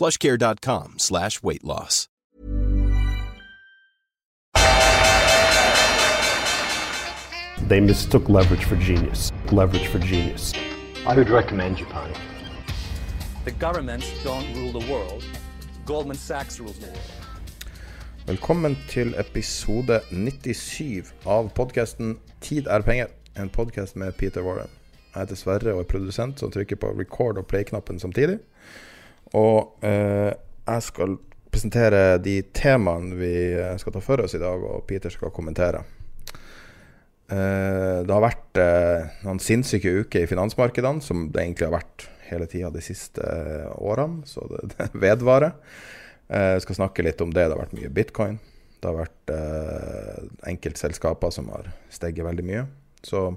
plushcare.com slash weight loss. They mistook leverage for genius. Leverage for genius. I would recommend Japan. The governments don't rule the world. Goldman Sachs rules the world. Velkommen til episode 97 av podkasten 'Tid er penger'. En podkast med Peter Warren. Jeg heter Sverre og er produsent som trykker på record og play-knappen samtidig. Og eh, jeg skal presentere de temaene vi eh, skal ta for oss i dag, og Peter skal kommentere. Eh, det har vært eh, noen sinnssyke uker i finansmarkedene, som det egentlig har vært hele tida de siste eh, årene, så det, det vedvarer. Eh, Jeg skal snakke litt om det. Det har vært mye bitcoin. Det har vært eh, enkeltselskaper som har steget veldig mye. Så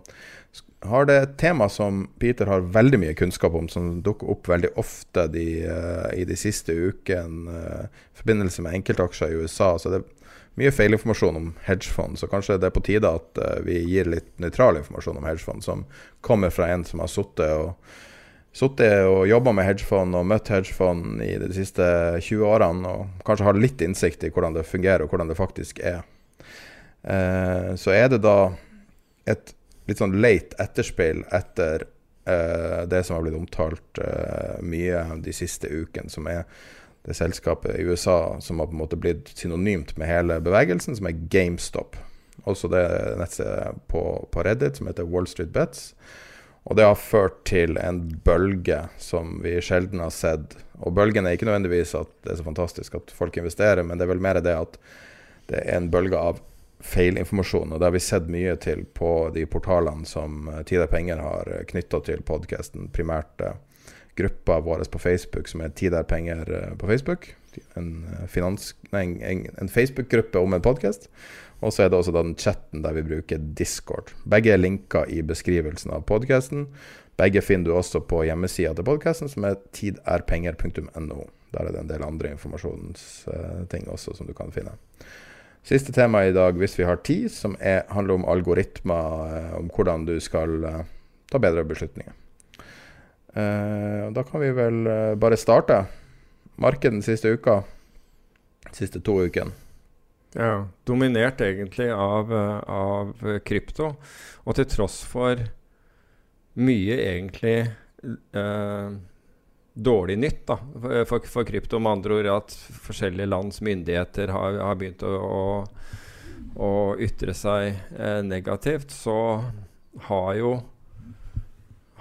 har det et tema som Peter har veldig mye kunnskap om, som dukker opp veldig ofte de, uh, i de siste ukene uh, i forbindelse med enkeltaksjer i USA. Så det er mye feilinformasjon om hedgefond, så kanskje det er på tide at uh, vi gir litt nøytral informasjon om hedgefond, som kommer fra en som har sittet og sittet og jobba med hedgefond og møtt hedgefond i de siste 20 årene, og kanskje har litt innsikt i hvordan det fungerer, og hvordan det faktisk er. Så er det da et litt sånn late etterspill etter uh, det som har blitt omtalt uh, mye de siste ukene, som er det selskapet i USA som har på en måte blitt synonymt med hele bevegelsen, som er GameStop. Også det nettstedet på, på Reddit som heter Wall Street Bets. Og det har ført til en bølge som vi sjelden har sett. Og bølgen er ikke nødvendigvis at det er så fantastisk at folk investerer, men det er vel mer det at det er en bølge av feilinformasjon. Og det har vi sett mye til på de portalene som eh, Tid er penger har knytta til podkasten. Primært eh, gruppa vår på Facebook som er Tid er penger eh, på Facebook. Eh, en, en Facebook-gruppe om en podkast. Og så er det også den chatten der vi bruker Discord. Begge er linka i beskrivelsen av podkasten. Begge finner du også på hjemmesida til podkasten, som er tiderpenger.no. Der er det en del andre informasjonsting også som du kan finne. Siste tema i dag, hvis vi har tid, som er, handler om algoritmer, eh, om hvordan du skal eh, ta bedre beslutninger. Eh, da kan vi vel bare starte. Markedet den siste uka, siste to ukene. Ja, dominert egentlig av, av krypto. Og til tross for mye egentlig eh, dårlig nytt da, for, for, krypto, med andre ord at forskjellige lands myndigheter har, har begynt å, å, å ytre seg eh, negativt, så har jo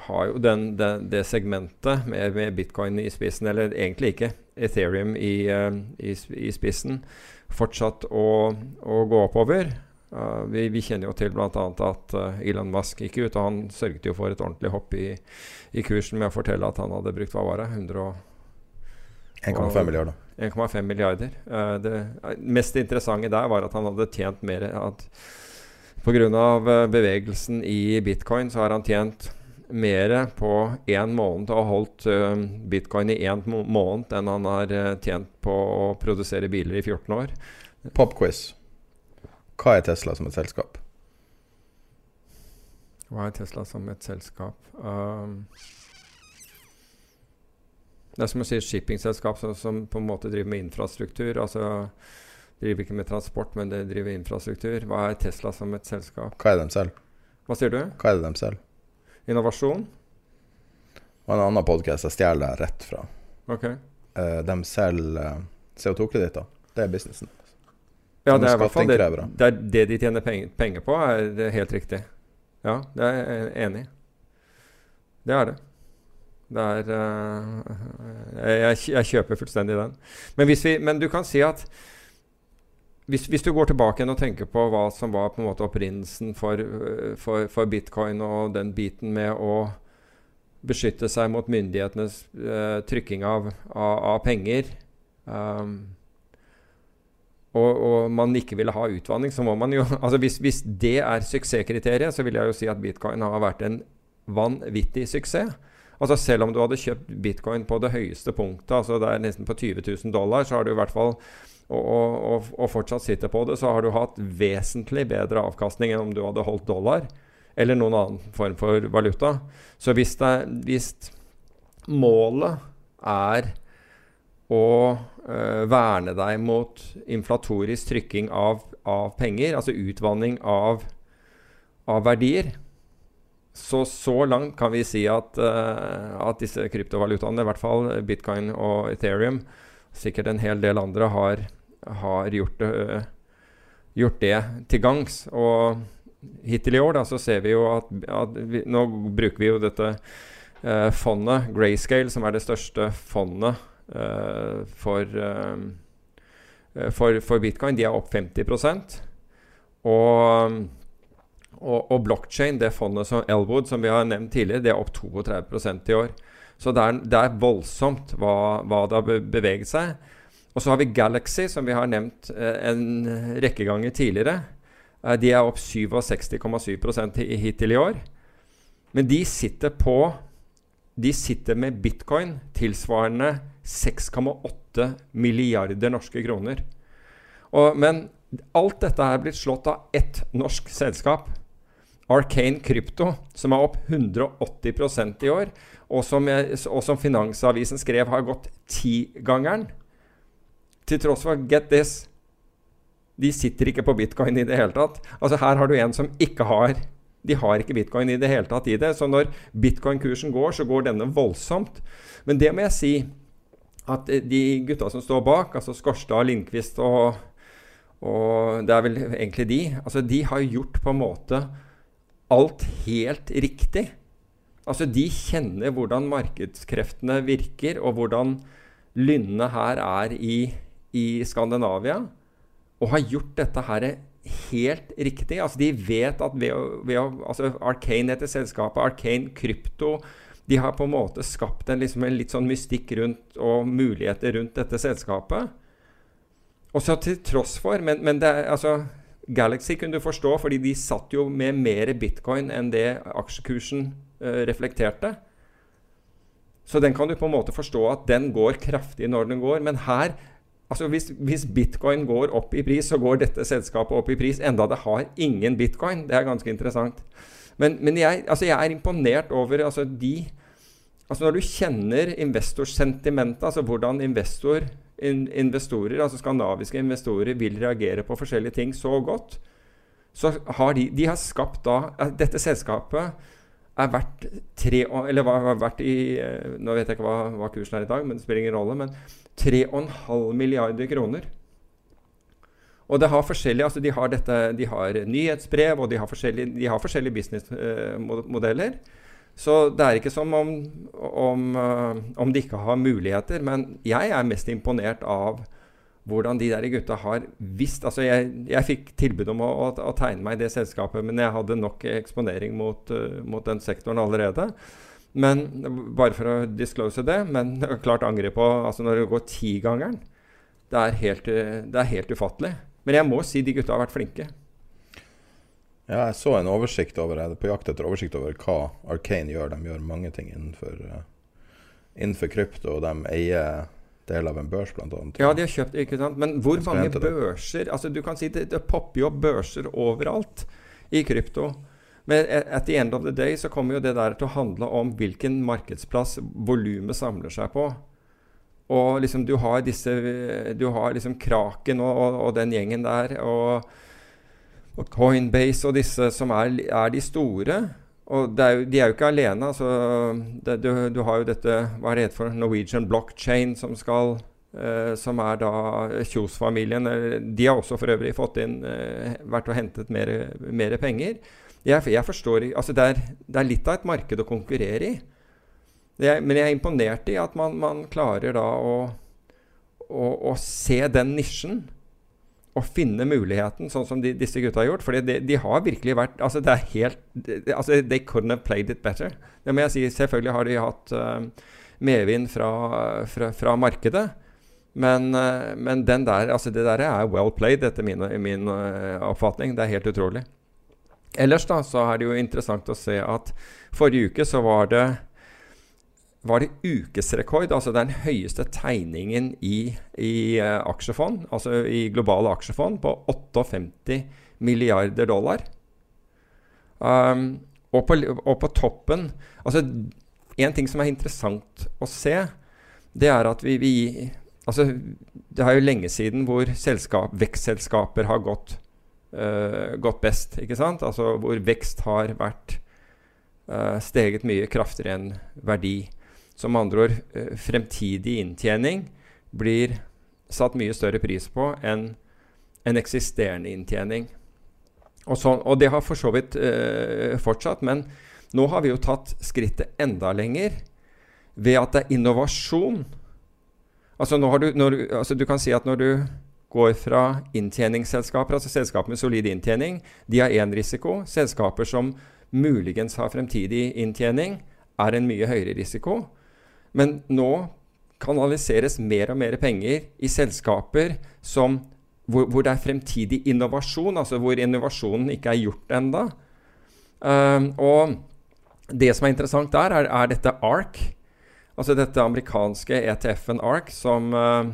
har jo den, den, det segmentet med, med bitcoin i spissen, eller egentlig ikke, Ethereum i, eh, i, i spissen, fortsatt å, å gå oppover. Uh, vi, vi kjenner jo til bl.a. at uh, Elon Musk gikk ut, og han sørget jo for et ordentlig hopp i, i kursen med å fortelle at han hadde brukt hva var det, 1,5 milliarder. 1,5 milliarder. Uh, det mest interessante der var at han hadde tjent mer at Pga. Bevegelsen i bitcoin så har han tjent mer på én måned og holdt uh, bitcoin i én måned enn han har tjent på å produsere biler i 14 år. Popquiz. Hva er Tesla som et selskap? Hva er Tesla som et selskap? Um, det er som å si shippingselskap som, som på en måte driver med infrastruktur. Altså driver ikke med transport, men det driver infrastruktur. Hva er Tesla som et selskap? Hva er det selv? Hva sier du? Hva er det dem selv? Innovasjon? Og en annen podkast jeg stjeler rett fra. Ok. Uh, de selger eh, CO2-kreditter. Det er businessen. Ja, det er i hvert fall det, det, det de tjener penger, penger på, er helt riktig. Ja, det er jeg enig i. Det er det. Det er uh, jeg, jeg kjøper fullstendig den. Men, vi, men du kan si at hvis, hvis, du går tilbake igjen og tenker på hva som var på en måte opprinnelsen for, øh, for, for bitcoin og den biten med å beskytte seg mot myndighetenes uh, trykking av, av, av penger um, og, og, man ikke ville ha utvanning, så må man jo altså hvis, hvis det er suksesskriteriet, så vil jeg jo si at bitcoin har vært en vanvittig suksess. Altså Selv om du hadde kjøpt bitcoin på det høyeste punktet, altså det er nesten på 20 000 dollar, så har du i hvert fall og, og, og, fortsatt sitter på det, så har du hatt vesentlig bedre avkastning enn om du hadde holdt dollar eller noen annen form for valuta. Så hvis, det, hvis målet er å øh, verne deg mot inflatorisk trykking av, av penger, altså utvanning av, av, verdier, så så langt kan vi si at, øh, at disse kryptovalutaene, i hvert fall bitcoin og Ethereum, sikkert en hel del andre, har, har gjort, det, øh, gjort det til gangs. Og hittil i år da, så ser vi jo at, at vi, Nå bruker vi jo dette eh, fondet, Grayscale, som er det største fondet eh, for, eh, for, for, bitcoin. De er opp 50 og, og, og blockchain, det fondet som Elwood, som vi har nevnt tidligere, det er opp 32% i år. Så det er, det er voldsomt hva, hva, det har beveget seg. Og så har vi Galaxy, som vi har nevnt eh, en rekke ganger tidligere. Eh, de er opp 67,7% hittil i år. Men de sitter på De sitter med bitcoin tilsvarende 6,8 milliarder norske kroner. Og, men alt dette er blitt slått av ett norsk selskap. Arcane Krypto, som er opp 180% i år, og som, og som Finansavisen skrev har gått tigangeren. Til tross for get this de sitter ikke på bitcoin i det hele tatt. Altså Her har du en som ikke har De har ikke bitcoin i det hele tatt i det. Så når bitcoin-kursen går, så går denne voldsomt. Men det må jeg si at de gutta som står bak, altså Skorstad, Lindqvist og, og det er vel egentlig de, altså de har gjort på en måte alt helt riktig. Altså De kjenner hvordan markedskreftene virker, og hvordan lynnet her er i, i Skandinavia og har gjort dette her helt riktig. Altså, de vet at ved å, ved å altså Arcane heter selskapet. Arcane Krypto. De har på en måte skapt en, liksom en litt sånn mystikk rundt og muligheter rundt dette selskapet. Og så til tross for Men, men det, altså, Galaxy kunne du forstå, fordi de satt jo med mer bitcoin enn det aksjekursen uh, reflekterte. Så den kan du på en måte forstå at den går kraftig når den går. Men her Altså hvis, hvis, bitcoin går opp i pris, så går dette selskapet opp i pris, enda det har ingen bitcoin. Det er ganske interessant. Men, men jeg, altså jeg, er imponert over altså de altså Når du kjenner investorsentimentet, altså hvordan investor, in, investorer, altså skandinaviske investorer vil reagere på forskjellige ting så godt, så har de, de har skapt da Dette selskapet er verdt tre Eller har vært i eh, Nå vet jeg ikke hva, hva kursen er i dag, men det spiller ingen rolle. men 3,5 milliarder kroner. Og det har forskjellige, altså de har, dette, de har nyhetsbrev og de har forskjellige, de har forskjellige businessmodeller. Så det er ikke som om, om, uh, om, de ikke har muligheter. Men jeg er mest imponert av hvordan de der gutta har visst altså Jeg, jeg fikk tilbud om å, å, å, tegne meg i det selskapet, men jeg hadde nok eksponering mot, uh, mot den sektoren allerede. Men Bare for å disclose det, men klart angre på altså når det går tigangeren. Det, helt, det er helt ufattelig. Men jeg må si de gutta har vært flinke. Ja, jeg så en oversikt over Jeg er på jakt etter oversikt over hva Arcane gjør. De gjør mange ting innenfor, uh, innenfor krypto, og de eier del av en børs, annet. Ja, de har kjøpt, ikke sant. Men hvor mange børser Altså, du kan si det, det popper jo opp børser overalt i krypto. Men at the end of the day så kommer jo det der til å handle om hvilken markedsplass volumet samler seg på. Og liksom du har disse Du har liksom Kraken og, og, og den gjengen der. Og, og, Coinbase og disse som er, er de store. Og er jo, de er jo ikke alene. Altså, det, du, du, har jo dette Hva er det for Norwegian Blockchain som skal eh, som er da Kjos-familien. De har også for øvrig fått inn eh, vært og hentet mer, penger. Jeg, jeg, forstår altså det er, det er, litt av et marked å konkurrere i. Er, men jeg er imponert i at man, man klarer da å, å, å, se den nisjen. Og finne muligheten, sånn som de, disse gutta har gjort. For de, de, har virkelig vært Altså, det er helt altså, They couldn't have played it better. Det må jeg si. Selvfølgelig har de hatt uh, medvind fra, fra, fra markedet. Men, uh, men, den der, altså det der er well played, etter min, min uh, oppfatning. Det er helt utrolig. Ellers da, så er det jo interessant å se at forrige uke så var det var det ukesrekord, altså den høyeste tegningen i, i uh, aksjefond, altså i globale aksjefond, på 58 milliarder dollar. Um, og, på, og, på, toppen altså En ting som er interessant å se, det er at vi, vi Altså, det er jo lenge siden hvor selskap, vekstselskaper har gått, uh, gått, best. ikke sant? Altså hvor vekst har vært uh, steget mye kraftigere enn verdi. Som andre ord, uh, fremtidig inntjening blir satt mye større pris på enn en eksisterende inntjening. Og, så, og, det har for så vidt fortsatt, men nå har vi jo tatt skrittet enda lenger ved at det er innovasjon Altså, du, når, altså du kan si at når du går fra inntjeningsselskaper, altså selskaper med solid inntjening, de har én risiko. Selskaper som muligens har fremtidig inntjening, er en mye høyere risiko. Men nå kanaliseres mer og mer penger i selskaper som, hvor, hvor, det er fremtidig innovasjon, altså hvor innovasjonen ikke er gjort enda. Uh, og det som er interessant der, er, er dette ARK. Altså dette amerikanske ETF-en ARK, som, uh,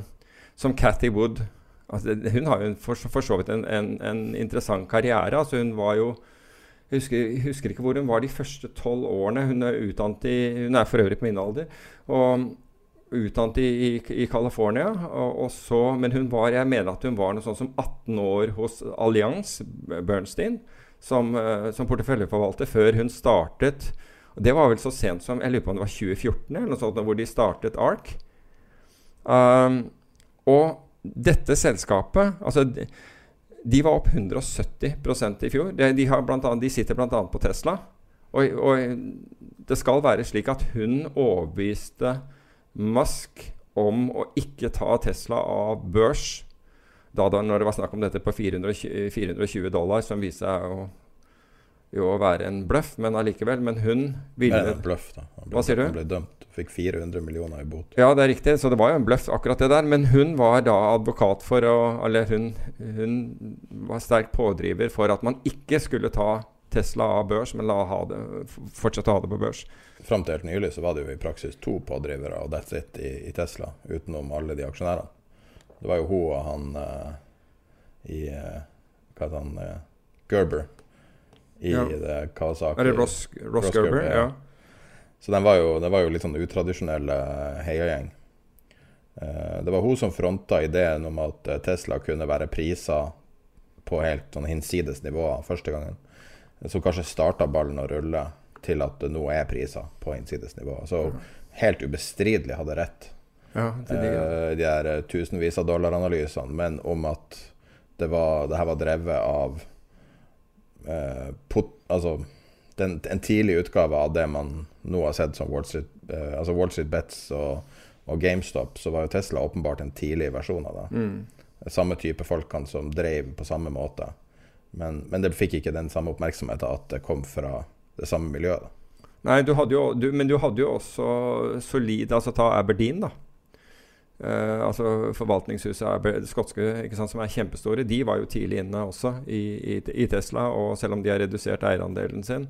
som Cathy Wood altså Hun har jo for, for så vidt en, en, en, interessant karriere. altså Hun var jo jeg husker, husker, ikke hvor hun var de første tolv årene. Hun er, utdannet i, hun er for øvrig på min alder. og Utdannet i, i, i California. Og, og så, men hun var, jeg mener at hun var noe sånn som 18 år hos Allianz Bernstein som, uh, som porteføljeforvalter før hun startet Det var vel så sent som jeg lurer på om det var 2014 eller noe sånt, hvor de startet ARK. Um, og dette selskapet altså de, var opp 170% i fjor. De, de, annet, de sitter bl.a. på Tesla. Og, og, det skal være slik at hun overbeviste Musk om å ikke ta Tesla av børs da, da når det var snakk om dette på 420, 420 dollar, som viser seg å jo å være en bløff, men allikevel. Men hun ville Det er en bløff, da. ble, Hva sier du? Han ble dømt. Fikk 400 millioner i bot. Ja, det er riktig. Så det var jo en bløff, akkurat det der. Men hun var da advokat for å Eller hun, hun var sterk pådriver for at man ikke skulle ta Tesla av børs, men la ha det, fortsette å ha det på børs. Fram til helt nylig så var det jo i praksis to pådrivere og that's it i, i Tesla, utenom alle de aksjonærene. Det var jo hun og han uh, i uh, Hva heter han? Uh, Gerber i ja. det Kawasaki. Er det Ross, Ross, Ross Gerber? Gerber, ja. Så den var, jo, den var jo litt sånn utradisjonell uh, heiagjeng. Uh, det var hun som fronta ideen om at uh, Tesla kunne være prisa på helt sånn hinsides nivåer første gangen. Som kanskje starta ballen å rulle til at det nå er priser på hinsides nivåer. Så helt ubestridelig hadde rett. Ja, det de, de der tusenvis av dollar-analysene, men om at det, var, det her var drevet av eh, pot, altså, den, en tidlig utgave av det man nå har sett som Wall Street, eh, altså Wall Street Bets og, og, GameStop, så var jo Tesla åpenbart en tidlig versjon av det. Mm. Samme type folkene som drev på samme måte. Men, men, det fikk ikke den samme oppmerksomheten at det kom fra det samme miljøet. Da. Nei, du jo, du, men du hadde jo også solid Altså ta Aberdeen, da. Uh, altså Forvaltningshuset er skotske, sant, som er kjempestore, de var jo tidlig inne også i, i, i, Tesla. Og selv om de har redusert eierandelen sin,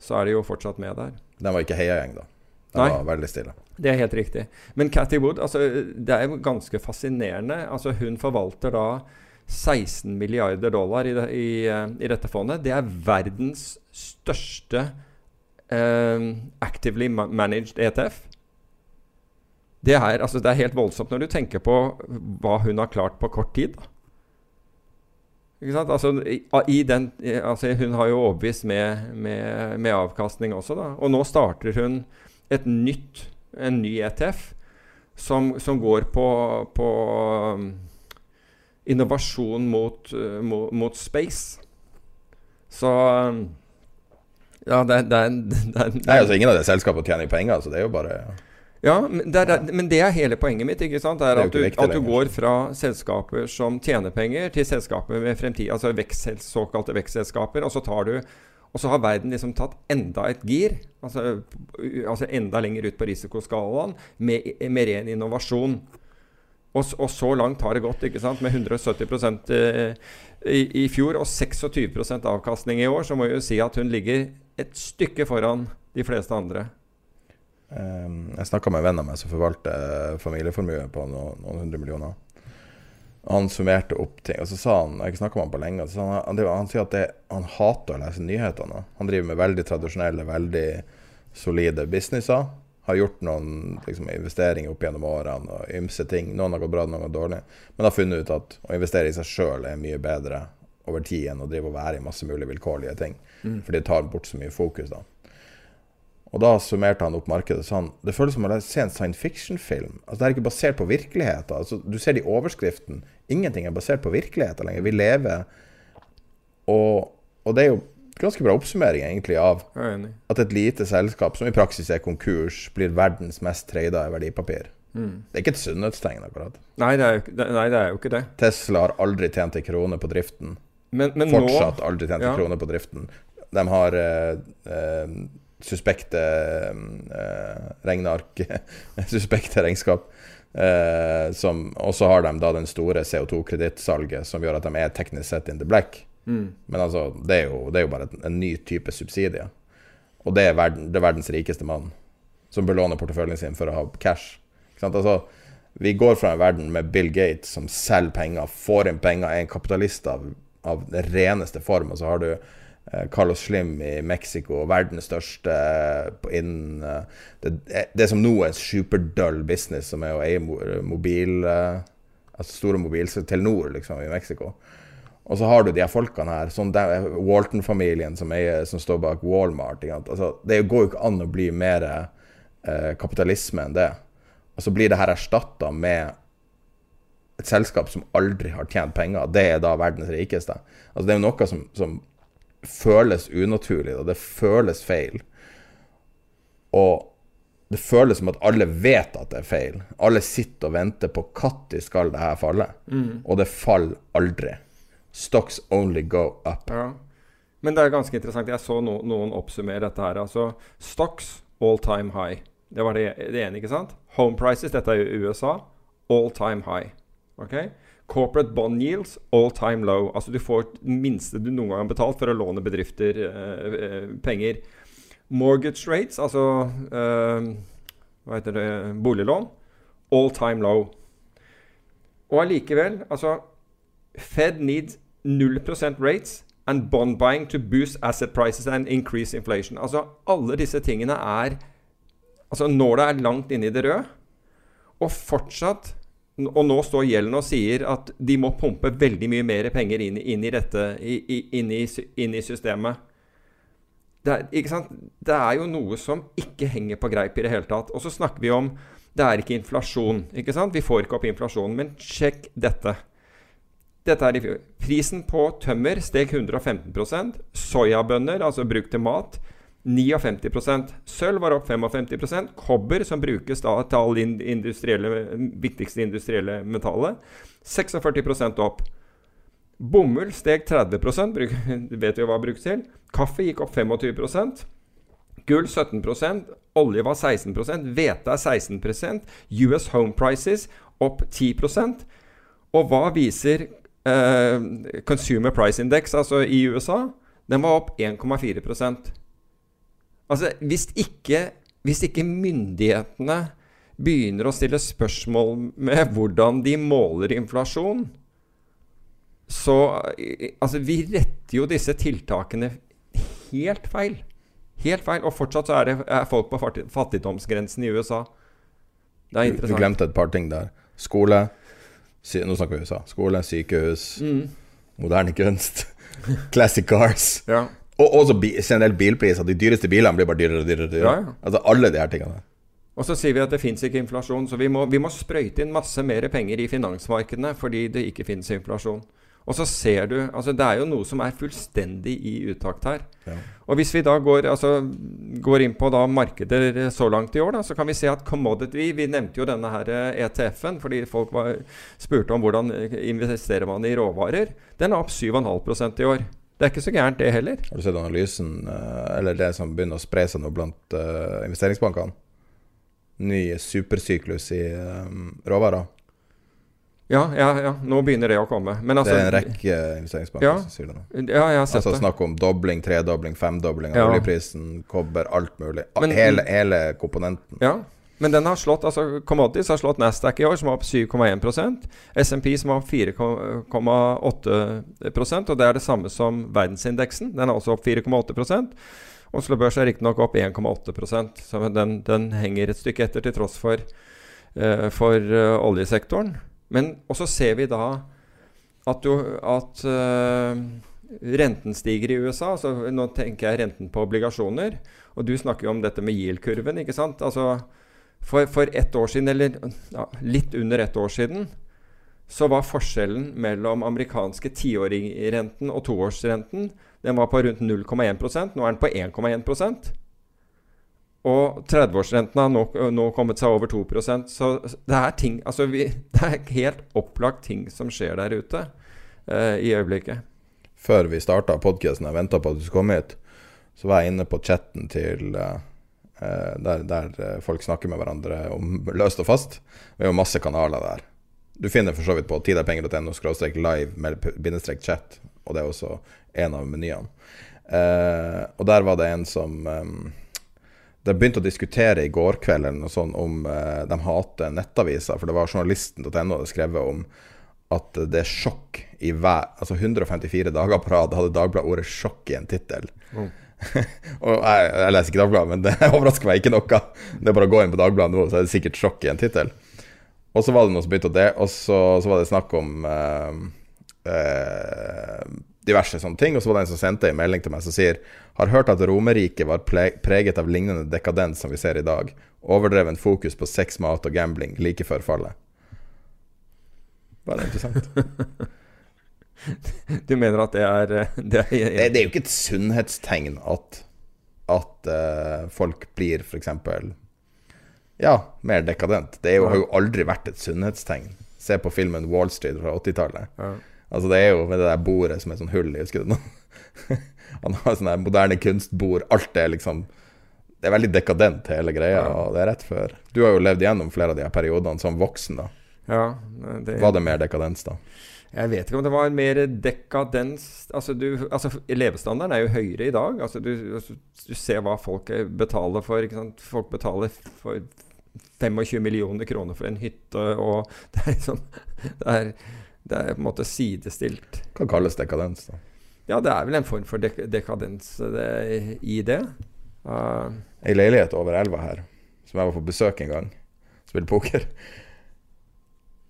så er de jo fortsatt med der. Den var ikke heiagjeng, da? Den Nei, var veldig stille. Det er helt riktig. Men Cathy Wood, altså, det er jo ganske fascinerende. Altså, hun forvalter da 16 milliarder dollar i, det, i, dette fondet. Det er verdens største uh, actively managed ETF. Det er, altså, det er, helt voldsomt når du tenker på hva hun har klart på kort tid. Ikke sant? Altså, i, den, altså, hun har jo overbevist med, med, med, avkastning også. Da. Og nå starter hun et nytt, en ny ETF som, som går på, på um, innovasjon mot, uh, mot, mot space. Så um, Ja, det, det, det, det, Nei, altså Ingen av de selskapene tjener penger, så det er jo bare ja, men det, er, men det er hele poenget mitt. ikke sant? Er, at, du, at du går fra selskaper som tjener penger, til selskaper med fremtid, altså vekst, såkalte vekstselskaper. Og så tar du og så har verden liksom tatt enda et gir, altså, altså enda lenger ut på risikoskalaen, med, med ren innovasjon. Og, og så langt har det gått, ikke sant? med 170 eh, i, i fjor og 26% avkastning i år. Så må vi jo si at hun ligger et stykke foran de fleste andre. Ehm, Jeg snakka med en venn av meg som forvalter familieformue på noen, noen hundre millioner. Han summerte opp ting, og så sa han Jeg snakka med han på lenge. Så han, han, han sier at det, han hater å lese nyhetene. Han driver med veldig tradisjonelle, veldig solide businesser. Har gjort noen liksom, investeringer opp gjennom årene og ymse ting. Noen har gått bra, noen har gått dårlig. Men har funnet ut at å investere i seg sjøl er mye bedre over tid enn å drive og være i masse mulig vilkårlige ting. For det tar bort så mye fokus, da. Og da summerte han opp markedet sånn. det føles som å se en science fiction-film. Altså, det er ikke basert på virkeligheten. Altså, du ser det i overskriften. Ingenting er basert på virkeligheten lenger. Vi lever og, og det er jo ganske bra oppsummering egentlig av at et lite selskap, som i praksis er konkurs, blir verdens mest trada i verdipapir. Det er ikke et sunnhetstegn, akkurat. Nei det, jo, det- nei, det er jo ikke det. Tesla har aldri tjent en krone på driften. Men, men Fortsatt nå aldri tjent en ja. krone på driften. De har eh, eh, suspekte eh, regneark, suspekte regnskap. Eh, som, og så har de da den store CO2-kredittsalget som gjør at de er teknisk sett in the black. Mm. Men altså, det er jo, det er jo bare en, en ny type subsidier. Og det er, verden, det er verdens rikeste mann som belåner porteføljen sin for å ha cash. Altså, vi går fra en verden med Bill Gates som selger penger, får inn penger, er en kapitalist av, av den reneste form. Og så har du Carlos Slim i Mexico, verdens største eh, innen eh, det, det som nå er en superdøll business, som er å eie mobil eh, Altså store mobil, Telenor liksom, i Mexico. Og så har du de her folkene her, sånn Walton-familien som, som står bak Walmart. Altså, det går jo ikke an å bli mer eh, kapitalisme enn det. Og så blir det her erstatta med et selskap som aldri har tjent penger. Det er da verdens rikeste. Altså, det er jo noe som, som føles unaturlig, og det føles feil. Og det føles som at alle vet at det er feil. Alle sitter og venter på når skal det her falle. Og det faller aldri. Stocks only go up. Ja. Men det er ganske interessant. Jeg så no, noen oppsummere dette her. Altså stocks all time high. Det var det, det ene, ikke sant? Home prices, dette er jo USA, all time high. Ok? Corporate bond yields all time low. Altså du får det minste du noen gang har betalt for å låne bedrifter eh, eh, penger. Mortgage rates, altså eh, hva heter det, boliglån, all time low. Og allikevel, altså Fed needs 0% rates and bond buying to boost asset prices and increase inflation. Altså alle disse tingene er Altså når det er langt inne i det røde, og fortsatt Og nå står gjelden og sier at de må pumpe veldig mye mer penger inn, inn i dette inn, i, inn i systemet. Det er, det er jo noe som ikke henger på greip i det hele tatt. Og så snakker vi om det er ikke inflasjon. ikke sant? Vi får ikke opp inflasjonen. Men sjekk dette. Dette er i fjor. Prisen på tømmer steg 115% Soyabønner, altså bruk til mat, 59% Sølv var opp 55% Kobber, som brukes da til alle in- industrielle, viktigste industrielle metallet, 46 opp. Bomull steg 30 bruk, vet vi hva brukes til. Kaffe gikk opp 25% Gull 17% olje var 16 hvete er 16% US Home Prices opp 10 Og hva viser eh, Consumer Price Index, altså i USA? Den var opp 1,4 Altså, hvis ikke, hvis ikke myndighetene begynner å stille spørsmål med hvordan de måler inflasjon, så Altså, vi retter jo disse tiltakene helt feil. Helt feil. Og fortsatt så er det er folk på fattigdomsgrensen i USA. Det er Du, du glemte et par ting der. Skole. Sy nå snakker vi USA. Skole, sykehus, Mm. moderne kunst, classic cars. Ja. Og også generelt bilpriser. De dyreste bilene blir bare dyrere og dyrere. dyrere. Ja, ja. Altså alle de her tingene. Og så sier vi at det fins ikke inflasjon, så vi må, vi må sprøyte inn masse mer penger i finansmarkedene fordi det ikke fins inflasjon. Og så ser du altså Det er jo noe som er fullstendig i utakt her. Ja. Og hvis vi da går, altså, går inn på da markeder så langt i år, da, så kan vi se at commodity Vi nevnte jo denne her eh, ETF-en fordi folk var, spurte om hvordan investerer man i råvarer. Den er opp 7,5% i år. Det er ikke så gærent, det heller. Har du sett analysen, eh, eller det som begynner å spre seg nå blant uh, investeringsbankene? Ny supersyklus i um, råvarer. Ja, ja, ja, nå begynner det å komme. Men altså, det er en rekke investeringsbanker Ja. som sier det nå. Ja, jeg har sett Altså det. Snakk om dobling, tredobling, femdobling av Ja. oljeprisen, kobber, alt mulig. Men- hele, hele komponenten. Ja, men den har slått, altså Commodities har slått Nasdaq i år, som er opp 7,1% SMP som er opp 4,8% og det er det samme som verdensindeksen. Den er også opp 4,8 Oslo Børs er riktignok opp 1,8% så den, den henger et stykke etter til tross for, uh, for uh, oljesektoren. Men også ser vi da at, du, at uh, renten stiger i USA. Altså, nå tenker jeg renten på obligasjoner. Og du snakker jo om dette med yield-kurven. ikke sant? Altså, for, for ett år siden, eller ja, litt under ett år siden, så var forskjellen mellom amerikanske tiåringrenten og toårsrenten den var på rundt 0,1% Nå er den på 1,1% og 30-årsrenten har nå, nå kommet seg over 2% Så det er ting altså vi, Det er helt opplagt ting som skjer der ute eh, i øyeblikket. Før vi starta podkasten og venta på at du skulle komme hit, så var jeg inne på chatten til eh, der, der eh, folk snakker med hverandre om løst og fast. Vi har masse kanaler der. Du finner for så vidt på tiderpenger.no live med bindestrek chat, og det er også en av menyene. Eh, og der var det en som eh, De begynte å diskutere i går kveld eller noe sånt om eh, de hater nettaviser, for det var journalisten.no hadde skrevet om at det er sjokk i hver Altså 154 dager på rad hadde Dagbladet ordet 'sjokk' i en tittel. og jeg, jeg leser ikke Dagbladet, men det overrasker meg ikke noe. Det er bare å gå inn på Dagbladet nå, så er det sikkert 'sjokk' i en tittel. Og så var det noe som begynte å det, og så, så var det snakk om eh, eh, diverse sånne ting. Og så var det en som sendte en melding til meg som sier Har hørt at Romerriket var preget av lignende dekadens som vi ser i dag. Overdreven fokus på sex, mat og gambling like før fallet. Bare interessant. Du mener at det er, eh, det er Det, det er jo ikke et sunnhetstegn at, at uh, folk blir f.eks. Ja, mer dekadent. Det jo, har jo aldri vært et sunnhetstegn. Se på filmen Wall Street fra 80-tallet. Ja. Altså Det er jo med det der bordet som er sånn hull i, husker du nå? Han har sånn der moderne kunstbord. Alt er liksom Det er veldig dekadent, hele greia. Ja. Og det er rett før. Du har jo levd gjennom flere av de her periodene som voksen. da Ja, det, Var det mer dekadens da? Jeg vet ikke om det var mer dekadens Altså, du, altså levestandarden er jo høyere i dag. Altså, du, altså, du ser hva folk eh, betaler for. Folk betaler for 25 millioner kroner for en hytte, og det er liksom Det er, det er på en måte sidestilt. Hva kalles dekadens, da? Ja, det er vel en form for dek dekadens eh, det, i det. Uh, Ei leilighet over elva her, som jeg var på besøk en gang, spilte poker,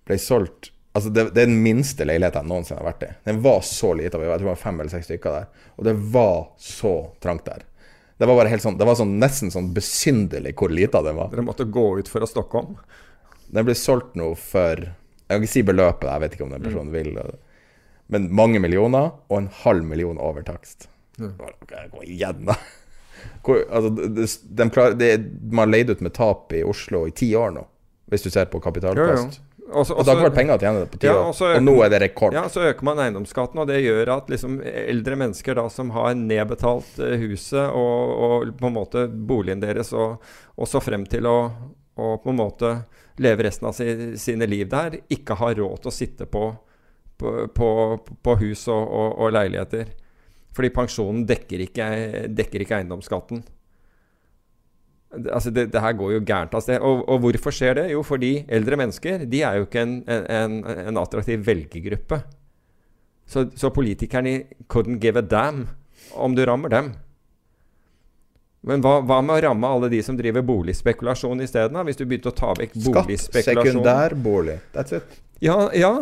ble solgt Altså, det, det er den minste leiligheten jeg noensinne har vært i. Den var så lita. Jeg tror det var fem eller seks stykker der. Og det var så trangt der. Det var sånn Det var sånn, nesten sånn besynderlig hvor lita den var. dere måtte gå ut stokke om. Den ble solgt nå for Jeg kan ikke si beløpet, jeg vet ikke om den personen vil. Men mange millioner, og en halv million over takst. Bare, Gå igjen, da. Hvor, altså, det, de klarer, det, man har leid ut med tap i Oslo i ti år nå, hvis du ser på kapitalkost. Også, Og det har ikke vært penger å tjene på ti Ja, år, og og nå er det rekord. Ja, så øker man eiendomsskatten, og det gjør at liksom eldre mennesker da som har nedbetalt eh, huset og, og på en måte boligen deres, og, og så frem til å, og på en måte leve resten av si, sine liv der, ikke har råd til å sitte på, på, på, på hus og, og, og leiligheter. Fordi pensjonen dekker ikke, dekker ikke eiendomsskatten. Altså det, det her går jo gærent av sted. Og, og hvorfor skjer det? Jo, fordi eldre mennesker de er jo ikke en, en, en attraktiv velgergruppe. Så, så politikerne couldn't give a damn om du rammer dem. Men hva, hva med å ramme alle de som driver boligspekulasjon isteden? Hvis du begynte å ta vekk Skatt, sekundær sekundærbolig. That's it. ja, ja.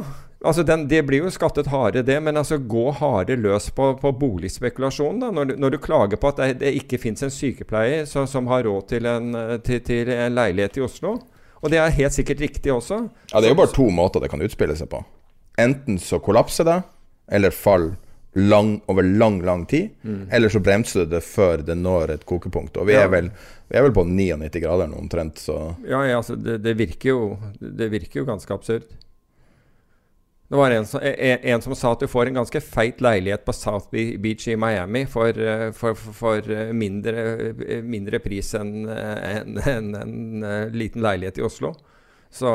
Altså den, Det blir jo skattet harde, det, men altså gå harde løs på, på boligspekulasjonen. da, når når du, klager på at det, det ikke fins en sykepleier som, som har råd til en, til, til en, leilighet i Oslo. Og det er helt sikkert riktig også. Ja, Det er jo bare to måter det kan utspille seg på. Enten så kollapser det, eller faller lang, over lang, lang tid. Mm. Eller så bremser det før det når et kokepunkt. Og vi, ja. er, vel, vi er vel på 99 grader nå omtrent, så Ja, ja altså det, det, virker jo, det virker jo ganske absurd. Det var en som, en, som, sa at du får en ganske feit leilighet på South Beach i Miami for, eh, for, for eh, mindre, eh, mindre, pris enn en, en, en, liten leilighet i Oslo. Så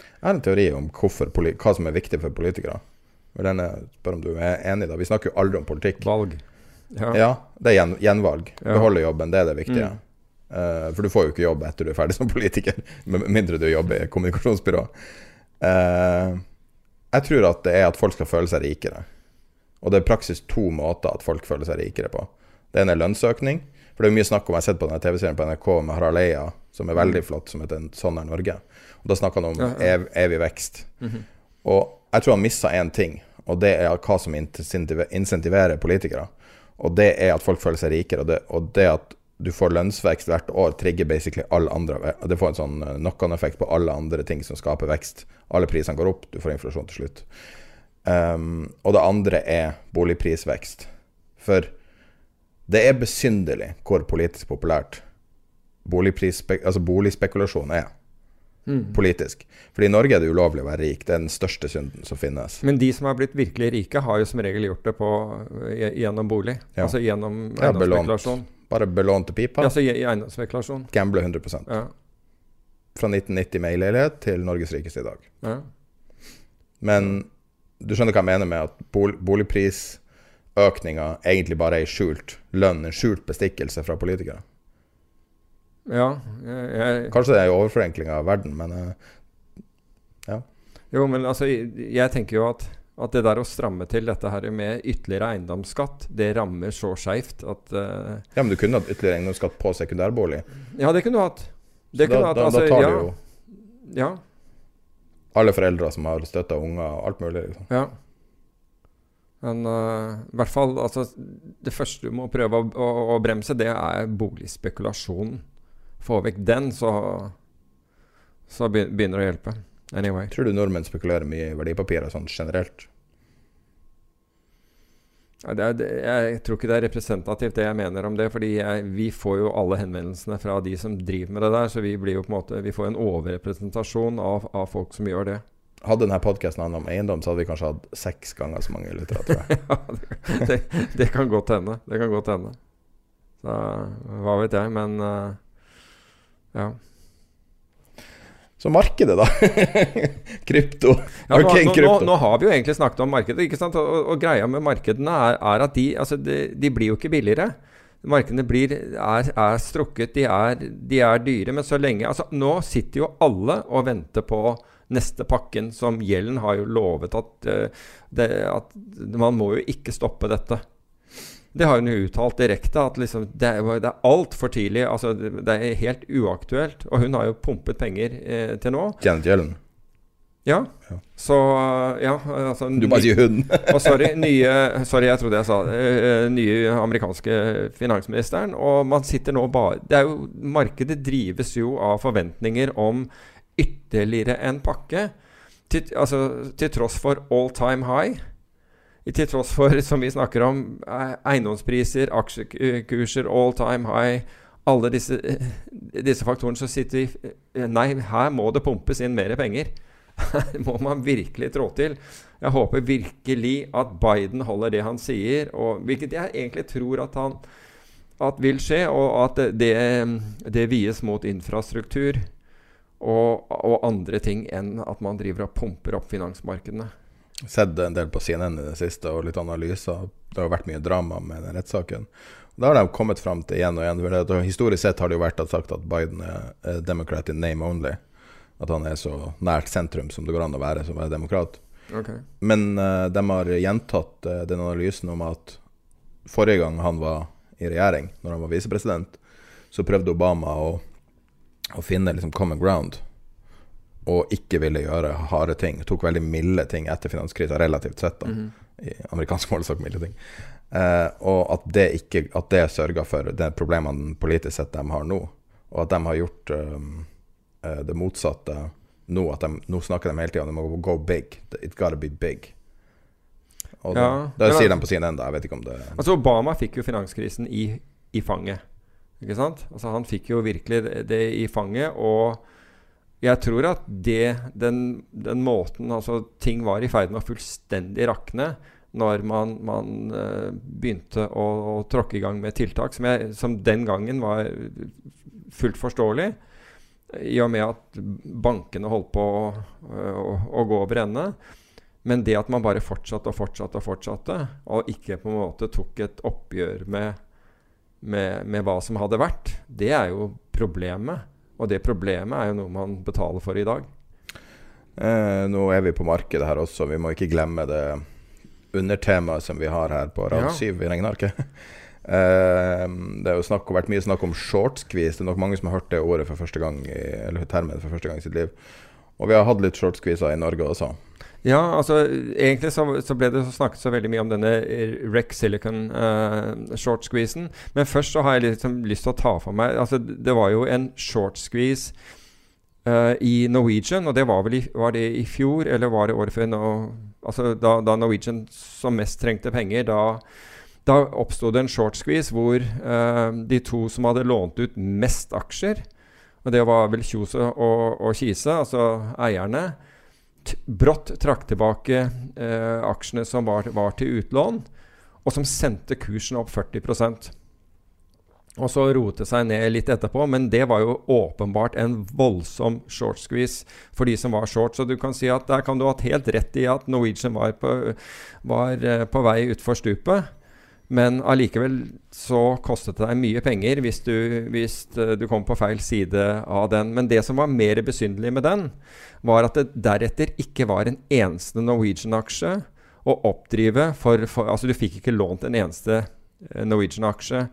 Jeg har en teori om hva som er viktig for politikere. Denne, spør om du er enig da. Vi snakker jo aldri om politikk. Valg. Ja, ja det er gjen, gjenvalg. Ja. Beholde jobben, det er det viktige. Mm. Uh, for du får jo ikke jobb etter du er ferdig som politiker, med mindre du jobber i kommunikasjonsbyrå. Uh, jeg tror at det er at folk skal føle seg rikere. Og det er praksis to måter at folk føler seg rikere på. Det ene er lønnsøkning. For det er mye snakk om Jeg har sett på denne TV-serien på NRK med Harald Eia, som er veldig flott, som heter 'Sånn er Norge'. Og Da snakker han om ev evig vekst. Mm -hmm. Og jeg tror han missa én ting, og det er hva som insentiverer politikere. Og det er at folk føler seg rikere. Og det, og det at du får lønnsvekst hvert år, trigger basically alle andre Det får en sånn eh, knock-on-effekt på alle andre ting som skaper vekst. Alle prisene går opp, du får inflasjon til slutt. Um, og det andre er boligprisvekst. For det er besynderlig hvor politisk populært altså boligspekulasjon er. Mm. Politisk. For i Norge er det ulovlig å være rik. Det er den største synden som finnes. Men de som har blitt virkelig rike, har jo som regel gjort det på, gjennom bolig. Ja. Altså gjennom eiendomsspekulasjon. Ja, bare belånte pipa. Altså i, i eiendomsspekulasjon. Gamble 100 ja. Fra 1990 med leilighet til Norges rikeste i dag. Ja. Men du skjønner hva jeg mener med at bol boligprisøkninga egentlig bare er ei skjult lønn, en skjult bestikkelse fra politikere? Ja. Jeg, jeg, Kanskje det er en overforenkling av verden, men uh, ja. Jo, men altså, jeg tenker jo at at det der å stramme til dette her med ytterligere eiendomsskatt, det rammer så skeivt at uh, Ja, men du kunne hatt ytterligere eiendomsskatt på sekundærbolig? Ja, det kunne du hatt. Det kunne da, hatt. Altså, da tar ja, du jo ja. alle foreldre som har støtta unger, og alt mulig. Liksom. Ja. Men uh, i hvert fall altså, Det første du må prøve å, å, å bremse, det er boligspekulasjonen. Få vekk den, så, så begynner det å hjelpe. Anyway. Tror du nordmenn spekulerer mye i verdipapirer sånn generelt? Ja, det er, jeg tror ikke det er representativt, det jeg mener om det. fordi jeg, vi får jo alle henvendelsene fra de som driver med det der. Så vi blir jo på en måte, vi får en overrepresentasjon av, av folk som gjør det. Hadde denne podkasten handla om eiendom, så hadde vi kanskje hatt seks ganger så mange lyttere, tror jeg. ja, det, det, kan godt hende. Det kan godt hende. Så hva vet jeg. Men uh, ja. Så markedet, da. krypto. Ja, nå, okay, krypto. Nå, nå, har vi jo egentlig snakket om markedet. ikke sant? Og, og greia med markedene er, er at de, altså de, de, blir jo ikke billigere. Markedene blir, er, er, strukket, de er, de er, dyre. Men så lenge altså Nå sitter jo alle og venter på neste pakken, som Gjelden har jo lovet at, uh, det, at man må jo ikke stoppe dette. Det har hun jo uttalt direkte, at liksom, det, er, det er altfor tidlig. Altså, det er helt uaktuelt. Og hun har jo pumpet penger eh, til nå. Janet Yellen. Ja. ja. Så Ja. Altså, du bare sier hun. og sorry, nye Sorry, jeg trodde jeg sa det. Uh, nye amerikanske finansministeren. Og man sitter nå bare det er jo, Markedet drives jo av forventninger om ytterligere en pakke. Til, altså, til tross for all time high til tross for, som vi snakker om, eiendomspriser, aksjekurser, all time high Alle disse, disse faktorene, så sitter vi Nei, her må det pumpes inn mer penger. Her må man virkelig trå til. Jeg håper virkelig at Biden holder det han sier, og, hvilket jeg egentlig tror at han at vil skje, og at det, det vies mot infrastruktur og, og andre ting enn at man driver og pumper opp finansmarkedene sett en del på CNN i det siste, og litt analyser. Det har vært mye drama med den rettssaken. Da har de kommet fram til igjen og igjen. Historisk sett har det jo vært sagt at Biden er democrat in name only. At han er så nært sentrum som det går an å være som å være demokrat. Okay. Men uh, de har gjentatt uh, den analysen om at forrige gang han var i regjering, når han var visepresident, så prøvde Obama å, å finne liksom common ground og ikke ville gjøre harde ting. Tok veldig milde ting etter finanskrisa, relativt sett, da. Mhm. I amerikansk målestokk milde ting. Eh, og at det ikke At det sørga for de problemene politisk sett de har nå, og at de har gjort um, eh, det motsatte nå. At de, nå snakker de hele tida om de må go big. It gotta be big. Og da, Ja, da men sier de på sin ende. Jeg vet ikke om det Altså Obama fikk jo finanskrisen i, i fanget. Ikke sant? Altså Han fikk jo virkelig det, det i fanget. Og jeg tror at det, den, den måten altså ting var i ferd med å fullstendig rakne når man, man uh, begynte å, å tråkke i gang med tiltak som, jeg, som den gangen var fullt forståelig. I og med at bankene holdt på å, å, å gå over ende. Men det at man bare fortsatte og fortsatte og fortsatte, og ikke på en måte tok et oppgjør med, med, med hva som hadde vært, det er jo problemet. Og det problemet er jo noe man betaler for i dag. Eh, nå er vi på markedet her også, vi må ikke glemme det undertemaet som vi har her på rad Ja. i regnearket. Eh, det har jo snakk, vært mye snakk om short-squeeze. Det er nok mange som har hørt det ordet for første gang i, eller termen for første gang i sitt liv. Og vi har hatt litt short-squeezer i Norge også. Ja, altså egentlig så, så ble det snakket så veldig mye om denne eh, Rec Silicon uh, short squeezen. Men først så har jeg liksom lyst til å ta for meg Altså Det var jo en short squeeze uh, i Norwegian, og det var vel i, var det i fjor, eller var det året før? Nå, altså da, da Norwegian som mest trengte penger, da da oppsto det en short squeeze hvor uh, de to som hadde lånt ut mest aksjer, og det var vel Kjos og, og Kise, altså eierne, brått trakk tilbake eh, aksjene som var, var til utlån, og som sendte kursen opp 40% og så rote seg ned litt etterpå, men det var jo åpenbart en voldsom short squeeze for de som var short. Så du kan si at der kan du ha hatt helt rett i at Norwegian var på, var, eh, på vei utfor stupet. Men allikevel så kostet det deg mye penger hvis du, hvis eh, du kom på feil side av den. Men det som var mer besynderlig med den, var at det deretter ikke var en eneste Norwegian-aksje å oppdrive for, for Altså, du fikk ikke lånt en eneste eh, Norwegian-aksje.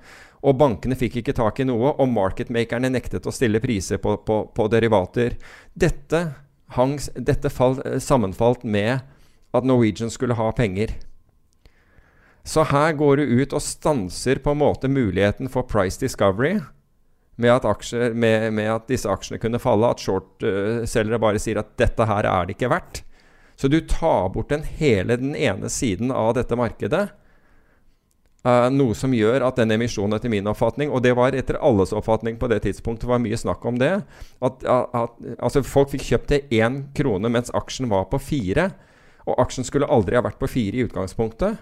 Og bankene fikk ikke tak i noe, og marketmakerne nektet å stille priser på, på, på derivater. Dette, hang, dette fall, eh, sammenfalt med at Norwegian skulle ha penger. Så her går du ut og stanser på en måte muligheten for price discovery med at, aksjer, med, med at disse aksjene kunne falle, at short-selgere bare sier at dette her er det ikke verdt. Så du tar bort den hele den ene siden av dette markedet. Uh, noe som gjør at den emisjonen, etter min oppfatning, og det var etter alles oppfatning på det tidspunktet, var mye snakk om det, at, at altså folk fikk kjøpt til én krone mens aksjen var på fire. Og aksjen skulle aldri ha vært på fire i utgangspunktet.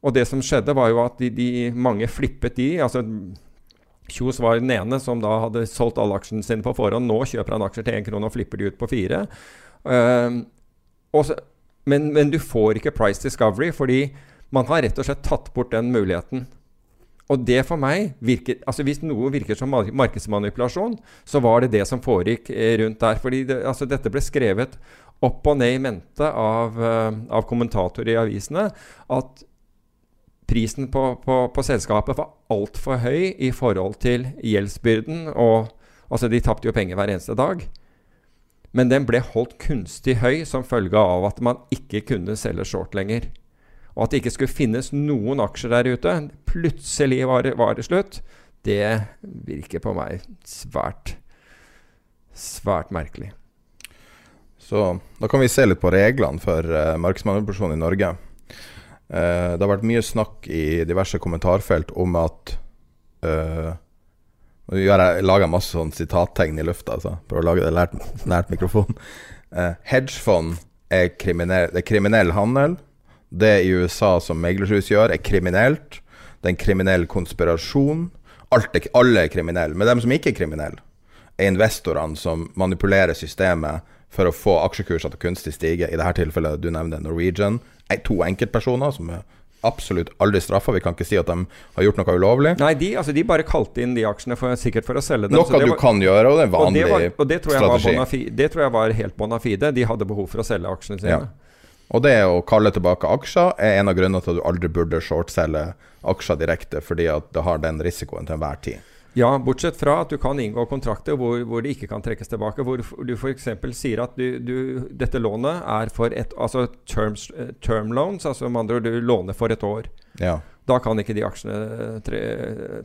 Og det som skjedde, var jo at de, de mange flippet de. altså Kjos var den ene som da hadde solgt alle aksjene sine på forhånd. Nå kjøper han aksjer til én krone og flipper de ut på fire. Uh, så, men, men, du får ikke price discovery fordi man har rett og slett tatt bort den muligheten. Og det for meg virker altså Hvis noe virker som markedsmanipulasjon, så var det det som foregikk eh, rundt der. fordi det, altså Dette ble skrevet opp og ned i mente av, uh, av kommentatorer i avisene. At prisen på, på, på selskapet var altfor høy i forhold til gjeldsbyrden. Og altså de tapte jo penger hver eneste dag. Men den ble holdt kunstig høy som følge av at man ikke kunne selge short lenger. Og at det ikke skulle finnes noen aksjer der ute. Plutselig var det, var det slutt. Det virker på meg svært, svært merkelig. Så da kan vi se litt på reglene for uh, markedsmanipulasjon i Norge. Uh, det har vært mye snakk i diverse kommentarfelt om at uh, jeg, lager masse sånn sitattegn i lufta, altså. Prøver å lage det nært, nært mikrofonen. Uh, hedgefond er kriminell, det er kriminell handel. Det i USA som meglerhus gjør, er kriminelt. Det er en kriminell konspirasjon. Alt er, alle er kriminelle. Men de som ikke er kriminelle, er investorene som manipulerer systemet for å få aksjekursene til kunstig stige. I dette tilfellet du nevner Norwegian. To enkeltpersoner som er absolutt aldri straffa. Vi kan ikke si at de har gjort noe ulovlig. Nei, de, altså, de bare kalte inn de aksjene for, sikkert for å selge dem. Noe du var, kan gjøre, og det er en og vanlig det var, og det tror jeg var strategi. bonafide, det tror jeg var helt bona fide. De hadde behov for å selge aksjene sine. Ja. Og det å kalle tilbake aksjer er en av grunnene til at du aldri burde shortselge aksjer direkte, fordi at det har den risikoen til enhver tid. Ja, bortsett fra at du kan inngå kontrakter hvor, hvor det ikke kan trekkes tilbake. Hvor du f.eks. sier at du, du, dette lånet er for et Altså terms, term loans, altså med andre ord du låner for et år. Ja. Da kan ikke de aksjene tre,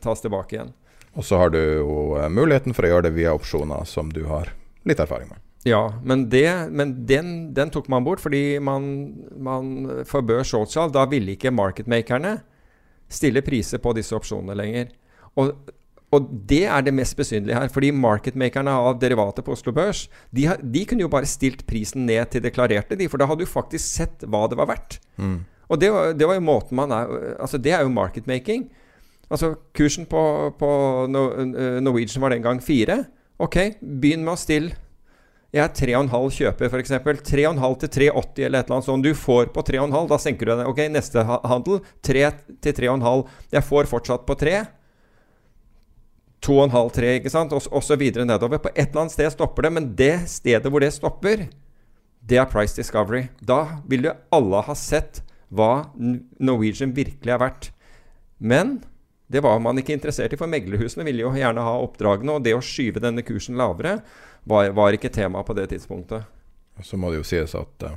tas tilbake igjen. Og så har du jo eh, muligheten for å gjøre det via opsjoner, som du har litt erfaring med. Ja, men, det, men den, den, tok man bort fordi man, man forbød shortsalg, da ville ikke marketmakerne stille priser på disse opsjonene lenger. Og og det er det mest besynderlige her. Fordi marketmakerne av derivatet på Oslo Børs de, de, kunne jo bare stilt prisen ned til deklarerte, de, for da hadde du faktisk sett hva det var verdt. Mm. Og det var, det var, jo måten man er Altså, det er jo marketmaking. Altså, kursen på, på Norwegian var den gang fire. Ok, begynn med å stille jeg er 3,5 kjøper, f.eks. 3,5 til 3,80 eller et eller annet sånt. Du får på 3,5, da senker du den. Ok, neste handel 3 til 3,5. Jeg får fortsatt på 3. 2,5-3, ikke sant, og, så videre nedover. På et eller annet sted stopper det, men det stedet hvor det stopper, det er price discovery. Da vil jo alle ha sett hva Norwegian virkelig er verdt. Men det var man ikke interessert i, for meglerhusene ville jo gjerne ha oppdragene, og det å skyve denne kursen lavere var, var ikke tema på det tidspunktet. Så må det jo sies at uh,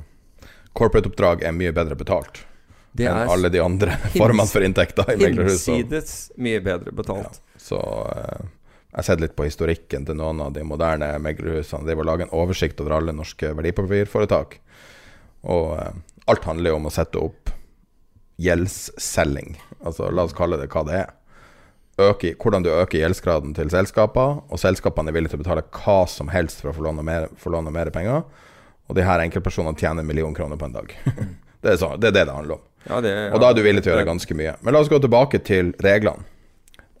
corporate-oppdrag er mye bedre betalt det enn alle de andre formene for inntekter i meglerhuset. Innsides mye bedre betalt. Ja. Så eh, jeg har sett litt på historikken til noen av de moderne meglerhusene. De vil lage en oversikt over alle norske verdipapirforetak. Og eh, alt handler jo om å sette opp gjeldsselging. Altså la oss kalle det hva det er. Øke, hvordan du øker gjeldsgraden til selskaper, og selskapene er villige til å betale hva som helst for å få låne mer, få låne mer penger. Og de her enkeltpersonene tjener en million kroner på en dag. det, er så, det, er det det handler om. Ja, det, og da er du villig til å gjøre ganske mye. Men la oss gå tilbake til reglene.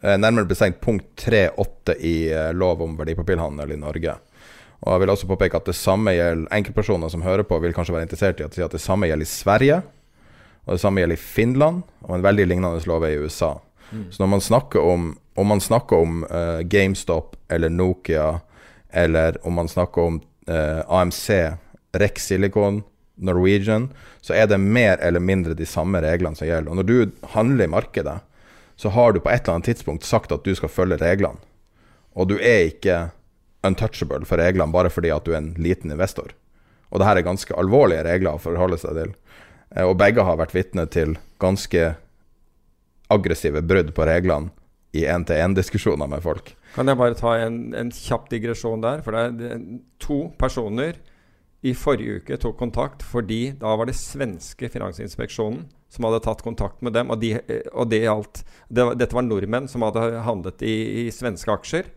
Eh, nærmere bestemt punkt 3.8 i eh, lov om verdipapirhandel i Norge. Og jeg vil også påpeke at det samme gjelder enkeltpersoner som hører på, vil kanskje være interessert i at, at det samme gjelder i Sverige, og det samme gjelder i Finland, og en veldig lignende lov er i USA. Mm. Så når man snakker om om man snakker om uh, GameStop eller Nokia, eller om man snakker om uh, AMC, Rex Silicon, Norwegian, så er det mer eller mindre de samme reglene som gjelder. Og når du handler i markedet, så har du på et eller annet tidspunkt sagt at du skal følge reglene. Og du er ikke untouchable for reglene bare fordi at du er en liten investor. Og det her er ganske alvorlige regler å forholde seg til. Eh, og begge har vært vitne til ganske aggressive brudd på reglene i én-til-én-diskusjoner med folk. Kan jeg bare ta en, en kjapp digresjon der? For det er to personer i forrige uke tok kontakt fordi da var det svenske finansinspeksjonen som hadde tatt kontakt med dem. Og, de, og det gjaldt det, Dette var nordmenn som hadde handlet i, i svenske aksjer.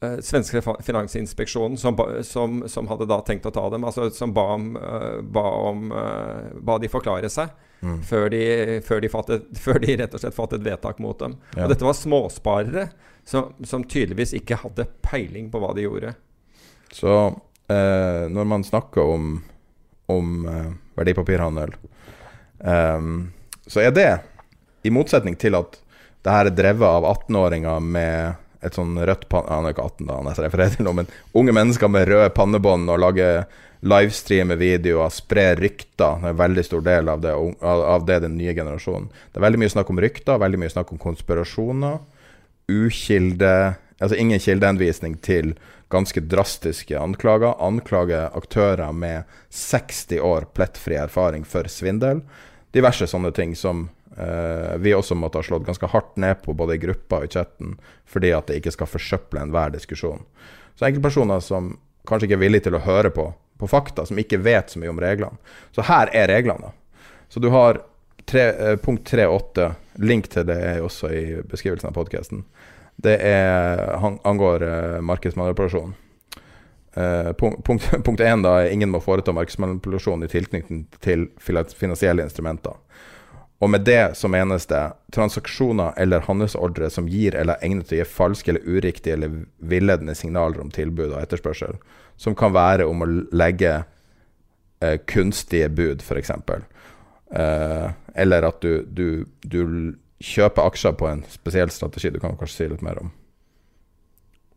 Uh, svenske finansinspeksjonen som, som, som, hadde da tenkt å ta dem, altså som ba, om, uh, ba, om, uh, ba de forklare seg mm. før, de, før, de fattet, før, de, rett og slett fattet vedtak mot dem. Ja. Og dette var småsparere som, som, tydeligvis ikke hadde peiling på hva de gjorde. Så når man snakker om, om verdipapirhandel Um, så er det, i motsetning til at det her er drevet av 18-åringer med et sånn rødt Han er ikke 18, da, han er refererer til noe, men unge mennesker med røde pannebånd og lager livestreame videoer, sprer rykter. Det er en veldig stor del av det, av det den nye generasjonen. Det er veldig mye snakk om rykter, veldig mye snakk om konspirasjoner. Ukilde Altså ingen kildehenvisning til ganske drastiske anklager. Anklager aktører med 60 år plettfri erfaring for svindel diverse sånne ting som eh, vi også måtte ha slått ganske hardt ned på, både i gruppa og i chatten, fordi at det ikke skal forsøple enhver diskusjon. Så enkeltpersoner som kanskje ikke er villige til å høre på, på fakta, som ikke vet så mye om reglene. Så her er reglene. Så du har tre, uh, punkt 3.8, link til det er også i beskrivelsen av podkasten. Det er, angår uh, markedsmanipulasjon. Uh, punkt én er ingen må foreta markedsmanipulasjon i tilknytning til finansielle instrumenter. Og med det så menes det transaksjoner eller handelsordre som gir eller egnet til å gi falske eller uriktige eller villedende signaler om tilbud og etterspørsel, som kan være om å legge uh, kunstige bud, f.eks. Uh, eller at du, du, du, kjøper aksjer på en spesiell strategi. Du kan kanskje si litt mer om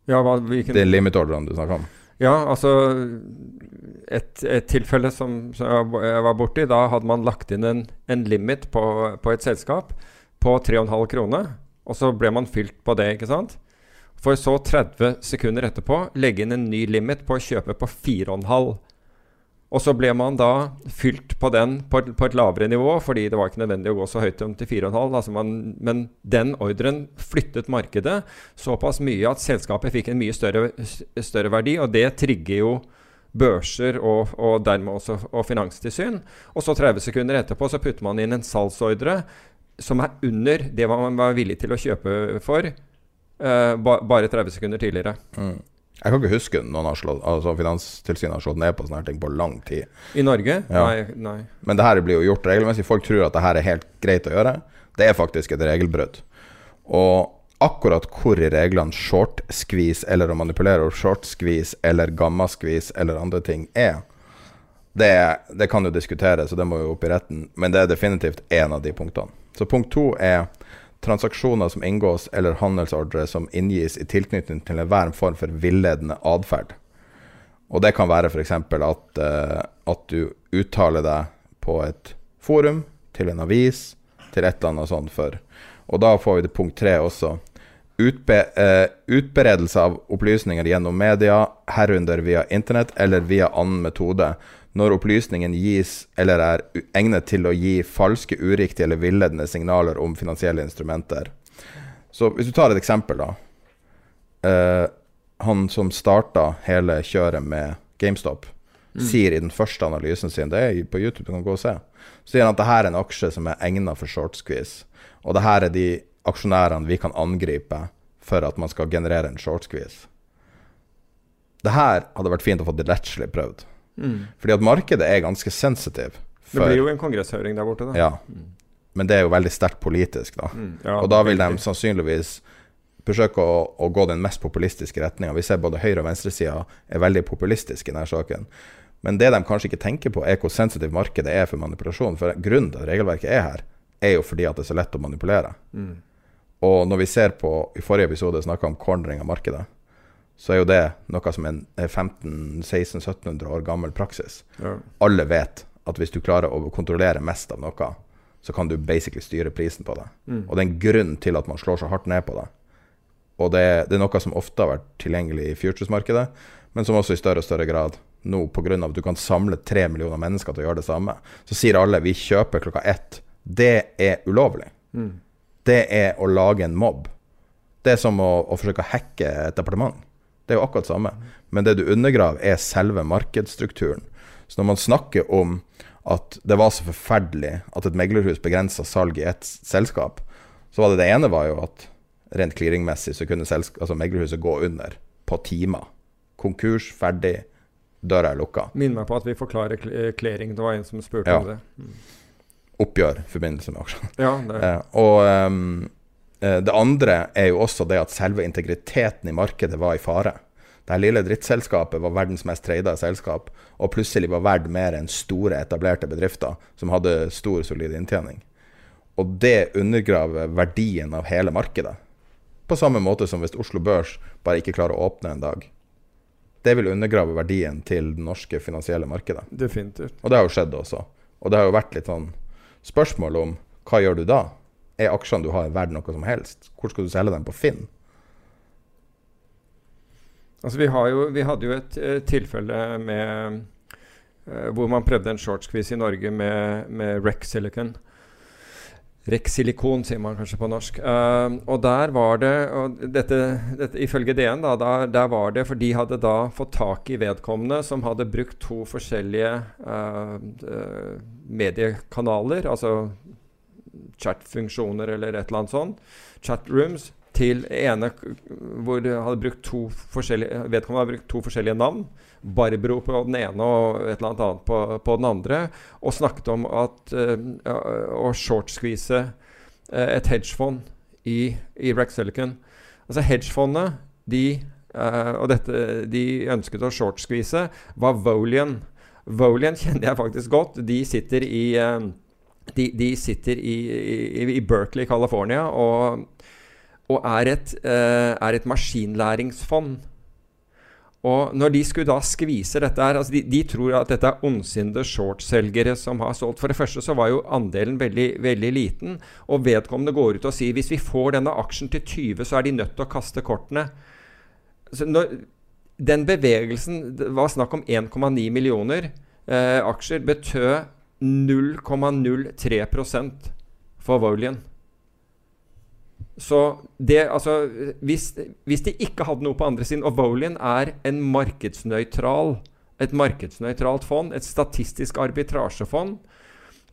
ja, hva, hvilken... Det er limitordrene du snakker om? Ja, altså Et, et tilfelle som, som, jeg var borti, da hadde man lagt inn en, en limit på, på, et selskap på 3,5 kroner. Og så ble man fylt på det, ikke sant? For så 30 sekunder etterpå legge inn en ny limit på å kjøpe på 4,5. Og så ble man da fylt på den på et, på et, lavere nivå, fordi det var ikke nødvendig å gå så høyt om til 4,5. Altså men den ordren flyttet markedet såpass mye at selskapet fikk en mye større, større verdi, og det trigger jo børser og, og dermed også og finanstilsyn. Og så 30 sekunder etterpå så putter man inn en salgsordre som er under det man var villig til å kjøpe for uh, ba, bare 30 sekunder tidligere. Mm. Jeg kan ikke huske noen har slått, altså Finanstilsynet har slått ned på sånne her ting på lang tid. I Norge? Ja. Nei, nei. Men det her blir jo gjort regelmessig. Folk tror at det her er helt greit å gjøre. Det er faktisk et regelbrudd. Og akkurat hvor i reglene short squeeze eller å manipulere short squeeze eller gamma squeeze eller andre ting er, det, det, kan jo diskuteres, og det må jo opp i retten, men det er definitivt én av de punktene. Så punkt to er transaksjoner som inngås eller handelsordre som inngis i tilknytning til enhver form for villedende atferd. Og det kan være f.eks. At, uh, at du uttaler deg på et forum, til en avis, til et eller annet sånt for. Og da får vi det punkt tre også. Utbe uh, utberedelse av opplysninger gjennom media, herunder via internett eller via annen metode, når opplysningen gis eller er egnet til å gi falske, uriktige eller villedende signaler om finansielle instrumenter. Så hvis du tar et eksempel, da. Uh, han som starta hele kjøret med GameStop, mm. sier i den første analysen sin Det er på YouTube, du kan gå og se. Så sier han at dette er en aksje som er egnet for short squeeze. Og dette er de aksjonærene vi kan angripe for at man skal generere en short squeeze. Det her hadde vært fint å få det rettslig prøvd. Mm. Fordi at markedet er ganske sensitiv. det blir jo en kongresshøring der borte, da. Ja. Mm. Men det er jo veldig sterkt politisk, da. Mm. Ja, og da vil de sannsynligvis forsøke å, å gå den mest populistiske retninga. Vi ser både høyre- og venstresida er veldig populistiske i denne saken. Men det de kanskje ikke tenker på, er hvor sensitivt markedet er for manipulasjon. For grunnen til at regelverket er her, er jo fordi at det er så lett å manipulere. Mm. Og når vi ser på I forrige episode snakka om cornering av markedet så er jo det noe som er 1500-1600-1700 år gammel praksis. Ja. Alle vet at hvis du klarer å kontrollere mest av noe, så kan du basically styre prisen på det. Mm. Og det er en grunn til at man slår så hardt ned på det. Og det, det er noe som ofte har vært tilgjengelig i futures-markedet, men som også i større og større grad nå pga. at du kan samle tre millioner mennesker til å gjøre det samme. Så sier alle vi kjøper klokka ett. Det er ulovlig. Mm. Det er å lage en mobb. Det er som å, å forsøke å hacke et departement. Det er jo akkurat samme. Men det du undergraver, er selve markedsstrukturen. Så når man snakker om at det var så forferdelig at et meglerhus begrensa salg i ett selskap, så var det det ene var jo at rent clearingmessig så kunne altså meglerhuset gå under på timer. Konkurs, ferdig, døra er lukka. Minn meg på at vi forklarer clearing. Det var en som spurte ja. om det. Mm. Oppgjør i forbindelse med aksjene. Ja. Eh, og um, det andre er jo også det at selve integriteten i markedet var i fare. Det lille drittselskapet var verdens mest trada selskap, og plutselig var verdt mer enn store, etablerte bedrifter som hadde stor, solid inntjening. Og det undergraver verdien av hele markedet. På samme måte som hvis Oslo Børs bare ikke klarer å åpne en dag. Det vil undergrave verdien til det norske finansielle markedet. Definitivt. Og det har jo skjedd også. Og det har jo vært litt sånn spørsmål om hva gjør du da? er aksjene du har, verdt noe som helst? Hvor skal du selge dem? På Finn? Altså, vi, jo, vi hadde jo et uh, tilfelle med uh, hvor man prøvde en shortsquiz i Norge med, med Rec Silicon. Rexilikon, sier man kanskje på norsk. Uh, og der var det dette, dette, Ifølge DN, da, der, der, var det For de hadde da fått tak i vedkommende som hadde brukt to forskjellige uh, mediekanaler, altså chat-funksjoner eller et eller annet sånt, chatrooms, til ene hvor hadde brukt to forskjellige, vedkommende hadde brukt to forskjellige navn. Barbro på den ene og et eller annet annet på, på den andre. Og snakket om at uh, å shortsqueeze uh, et hedgefond i, i Rex Silicon. Altså hedgefondet, de, uh, og dette, de ønsket å shortsqueeze, var Volian. Volian kjenner jeg faktisk godt. De sitter i uh, de, de sitter i, i, i, Berkeley, California, og, og er, et, uh, er, et, maskinlæringsfond. Og når de skulle da skvise dette her altså de, de tror at dette er ondsinnede shortselgere som har solgt. For det første så var jo andelen veldig, veldig liten. Og vedkommende går ut og sier hvis vi får denne aksjen til 20, så er de nødt til å kaste kortene. Så når, den bevegelsen Det var snakk om 1,9 millioner eh, aksjer. Betød 0,03% for Volian. Så det, altså hvis, hvis, de ikke hadde noe på andre siden Og Volian er en markedsnøytral et markedsnøytralt fond, et statistisk arbitrasjefond,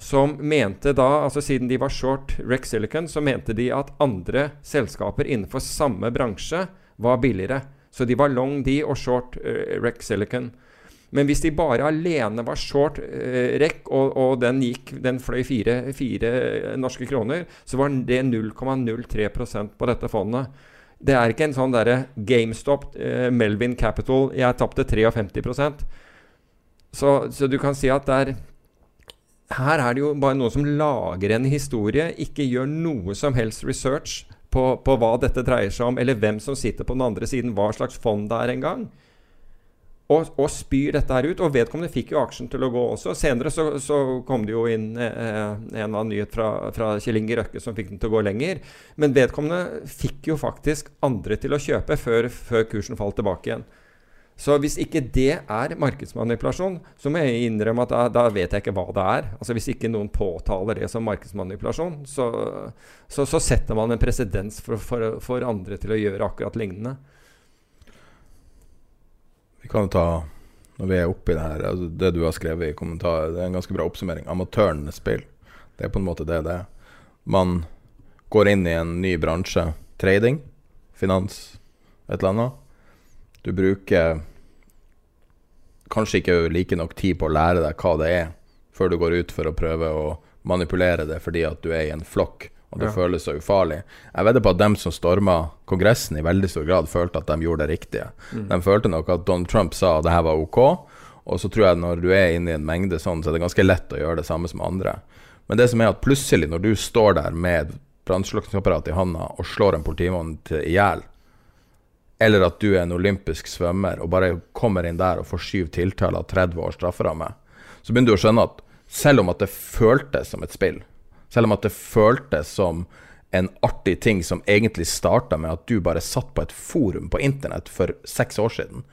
som mente da, altså siden de var short Rex Silicon, så mente de at andre selskaper innenfor samme bransje var billigere. Så de var long de og short uh, Rex Silicon. Men hvis de bare alene var short eh, rekk, og, og, den, gikk, den fløy fire, fire, norske kroner, så var det 0,03% på dette fondet. Det er ikke en sånn derre GameStop, eh, Melvin Capital. Jeg tapte 53% så, så du kan si at det er her er det jo bare noen som lager en historie, ikke gjør noe som helst research på, på, hva dette dreier seg om, eller hvem som sitter på den andre siden, hva slags fond det er engang og, og, spyr dette her ut. Og vedkommende fikk jo aksjen til å gå også. Senere så, så kom det jo inn eh, en annen nyhet fra, fra Kjell Inge Røkke som fikk den til å gå lenger. Men vedkommende fikk jo faktisk andre til å kjøpe før, før kursen falt tilbake igjen. Så hvis ikke det er markedsmanipulasjon, så må jeg innrømme at da, da, vet jeg ikke hva det er. Altså Hvis ikke noen påtaler det som markedsmanipulasjon, så, så, så setter man en presedens for, for, for andre til å gjøre akkurat lignende. Kan ta Når vi er oppi det her, altså det du har skrevet i kommentarer, det er en ganske bra oppsummering. Amatørenes spill. Det er på en måte det det er. Man går inn i en ny bransje. Trading, finans, et eller annet. Du bruker kanskje ikke like nok tid på å lære deg hva det er, før du går ut for å prøve å manipulere det fordi at du er i en flokk og det ja. føles så ufarlig. Jeg vedder på at dem som storma Kongressen, i veldig stor grad følte at de gjorde det riktige. Mm. De følte nok at Donald Trump sa at det her var ok, og så tror jeg når du er inne i en mengde sånn, så er det ganske lett å gjøre det samme som andre. Men det som er at plutselig, når du står der med brannslukningsapparat i handa og slår en politimann i hjel, eller at du er en olympisk svømmer og bare kommer inn der og får syv tiltaler og 30 års strafferamme, så begynner du å skjønne at selv om at det føltes som et spill, selv om at det føltes som en artig ting som egentlig starta med at du bare satt på et forum på internett for seks år siden,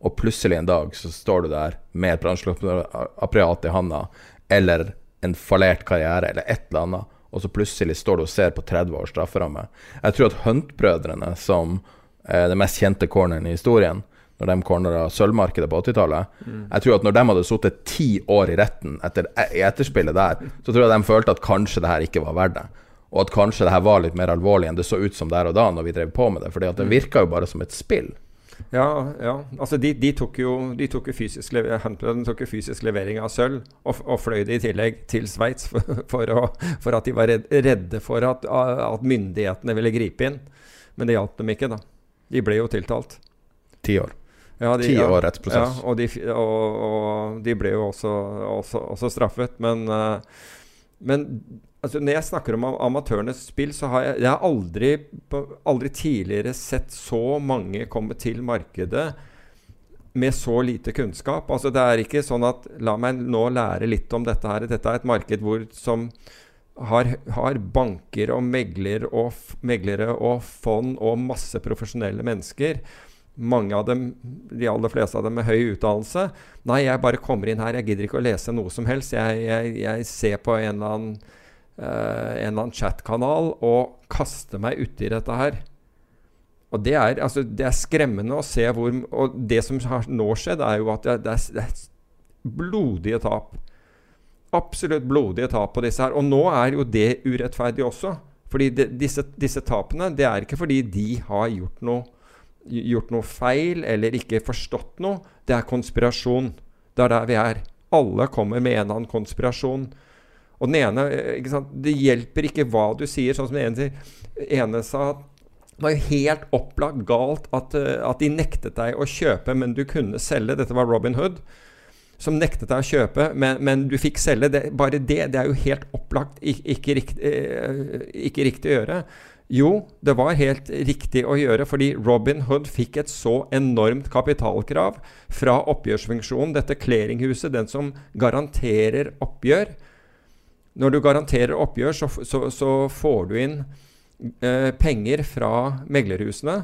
og plutselig en dag så står du der med et bransjeapparat i handa, eller en fallert karriere, eller et eller annet, og så plutselig står du og ser på 30 års strafferamme. Jeg tror at Hunt-brødrene, som er den mest kjente corneren i historien, når de cornera sølvmarkedet på 80-tallet. Mm. Jeg tror at når de hadde sittet ti år i retten etter, i etterspillet der, så tror jeg de følte at kanskje det her ikke var verdt det. Og at kanskje det her var litt mer alvorlig enn det så ut som der og da når vi drev på med det. fordi at det mm. virka jo bare som et spill. Ja, ja. Altså de, de, tok jo, de tok jo fysisk, tok jo fysisk levering av sølv, og, og, fløy det i tillegg til Sveits for, for, for, at de var redde for at, at myndighetene ville gripe inn. Men det hjalp dem ikke, da. De ble jo tiltalt. Ti år. Ja, de, ja, år rettsprosess. Ja, og de, og, og de, ble jo også, også, også straffet. Men, uh, men altså, når jeg snakker om amatørenes spill, så har jeg, jeg har aldri, aldri tidligere sett så mange komme til markedet med så lite kunnskap. Altså Det er ikke sånn at La meg nå lære litt om dette her. Dette er et marked hvor, som har, har banker og, megler og meglere og fond og masse profesjonelle mennesker mange av dem, de aller fleste av dem med høy utdannelse. Nei, jeg bare kommer inn her, jeg gidder ikke å lese noe som helst. Jeg, jeg, jeg ser på en eller annen, uh, en eller annen chatkanal og kaster meg uti dette her. Og det er, altså, det er, skremmende å se hvor Og det som har nå skjedd, er jo at det, det, er, det er, blodige tap. Absolutt blodige tap på disse her. Og nå er jo det urettferdig også. Fordi disse, disse tapene, det er ikke fordi de har gjort noe gjort noe feil eller ikke forstått noe. Det er konspirasjon. Det er der vi er. Alle kommer med en eller annen konspirasjon. Og den ene eh, Det hjelper ikke hva du sier. Sånn som den ene, ene sa det var jo helt opplagt galt at, eh, at, de nektet deg å kjøpe, men du kunne selge. Dette var Robin Hood som nektet deg å kjøpe, men, men du fikk selge. Det, bare det, det er jo helt opplagt ikke, ikke, riktig, eh, ikke riktig å gjøre. Jo, det var helt riktig å gjøre, fordi Robin Hood fikk et så enormt kapitalkrav fra oppgjørsfunksjonen, dette clearinghuset, den som garanterer oppgjør. Når du garanterer oppgjør, så, så, så får du inn eh, penger fra meglerhusene.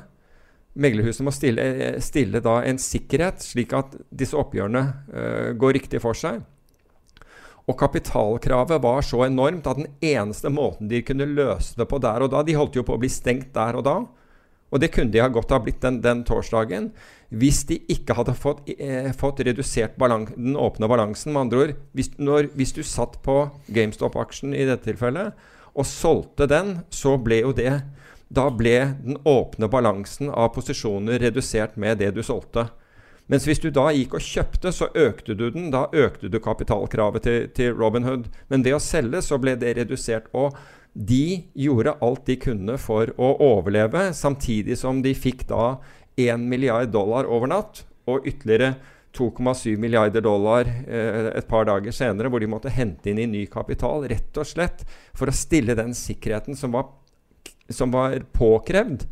Meglerhusene må stille, stille, da en sikkerhet, slik at disse oppgjørene eh, går riktig for seg. Og kapitalkravet var så enormt at den eneste måten de kunne løse det på der og da De holdt jo på å bli stengt der og da. Og det kunne de ha godt ha blitt den, den torsdagen hvis de ikke hadde fått, eh, fått redusert den åpne balansen. Med andre ord, hvis, når, hvis du satt på GameStop-aksjen i dette tilfellet og solgte den, så ble jo det Da ble den åpne balansen av posisjoner redusert med det du solgte. Mens hvis du da gikk og kjøpte, så økte du den. Da økte du kapitalkravet til, til Robinhood. Men ved å selge så ble det redusert. Og de gjorde alt de kunne for å overleve, samtidig som de fikk da 1 milliard dollar over natt, og ytterligere 2,7 milliarder dollar eh, et par dager senere, hvor de måtte hente inn i ny kapital, rett og slett for å stille den sikkerheten som var, som var påkrevd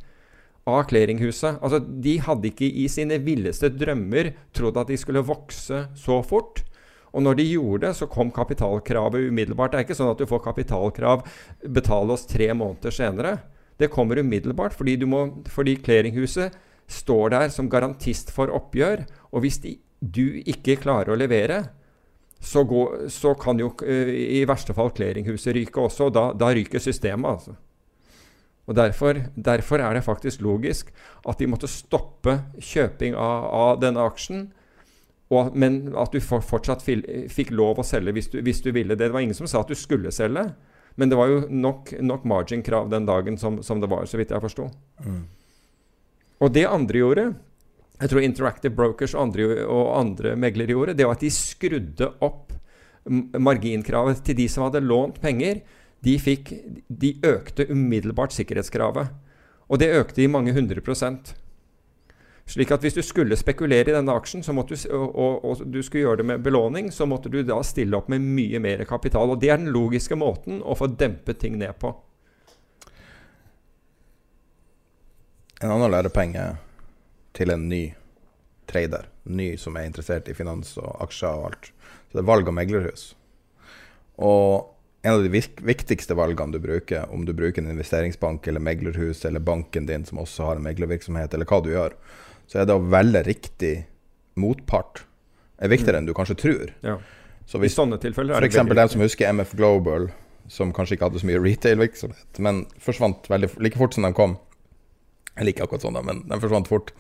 av clearinghuset. Altså, de hadde ikke i sine villeste drømmer trodd at de skulle vokse så fort. Og når de gjorde det, så kom kapitalkravet umiddelbart. Det er ikke sånn at du får kapitalkrav, betale oss tre måneder senere. Det kommer umiddelbart fordi, må, clearinghuset står der som garantist for oppgjør. Og hvis de, du ikke klarer å levere, så, går, så kan jo uh, i verste fall clearinghuset ryke også. Og da, da ryker systemet, altså. Og derfor, derfor, er det faktisk logisk at de måtte stoppe kjøping av, av denne aksjen. Og, men at du fortsatt fikk lov å selge hvis du, hvis du, ville det. Det var ingen som sa at du skulle selge. Men det var jo nok, nok margin-krav den dagen som, som, det var, så vidt jeg forsto. Mm. Og det andre gjorde, jeg tror Interactive Brokers og andre, og andre meglere gjorde, det var at de skrudde opp marginkravet til de som hadde lånt penger de, fikk, de økte umiddelbart sikkerhetskravet. Og det økte i mange hundre prosent. Slik at hvis du skulle spekulere i denne aksjen, du, og, og, du skulle gjøre det med belåning, så måtte du da stille opp med mye mer kapital. Og det er den logiske måten å få dempet ting ned på. En annen lærepenge til en ny trader, ny som er interessert i finans og aksjer og alt, så det er valg av meglerhus. Og en av de viktigste valgene du bruker, om du bruker en investeringsbank eller meglerhus eller banken din som også har en meglervirksomhet, eller hva du gjør, så er det å velge riktig motpart er viktigere mm. enn du kanskje tror. Ja. Så hvis, I sånne tilfeller er F.eks. den som husker MF Global, som kanskje ikke hadde så mye retail-virksomhet, men forsvant veldig, like fort som de kom. Eller ikke akkurat sånn, da, men de forsvant fort.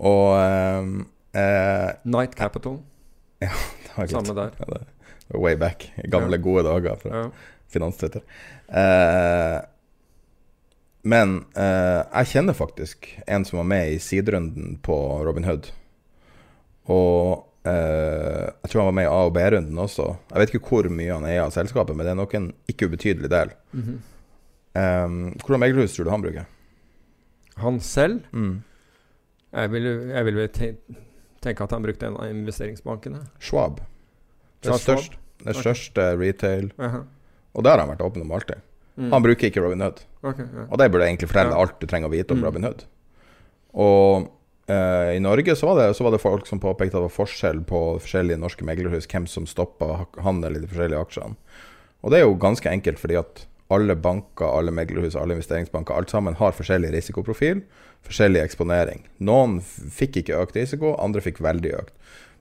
Og eh, eh, Night Capital. Ja, det var Samme der. Ja, det, way back. Gamle, ja. gode dager fra ja. Finanstwitter. Eh, men eh, jeg kjenner faktisk en som var med i siderunden på Robin Hood. Og eh, jeg tror han var med i A- og B-runden også. Jeg vet ikke hvor mye han eier av selskapet, men det er nok en ikke ubetydelig del. Mm -hmm. hvordan meglerhus tror du han bruker? Han selv? Mm. Jeg vil, jeg vil tenke at han brukte en av investeringsbankene. Schwab. Den, største, den okay. største retail. Uh -huh. Og det har han vært åpen om alltid. Mm. Han bruker ikke Robin Hood. Okay, ja. Og det burde egentlig fortelle ja. alt du trenger å vite om mm. Robin Hood. Og eh, i Norge så var, det, så var, det, folk som påpekte at det var forskjell på forskjellige norske meglerhus, hvem som stoppa handel i de forskjellige aksjene. Og det er jo ganske enkelt fordi at alle banker, alle meglerhus, alle investeringsbanker, alt sammen har forskjellig risikoprofil, forskjellig eksponering. Noen fikk ikke økt risiko, andre fikk veldig økt.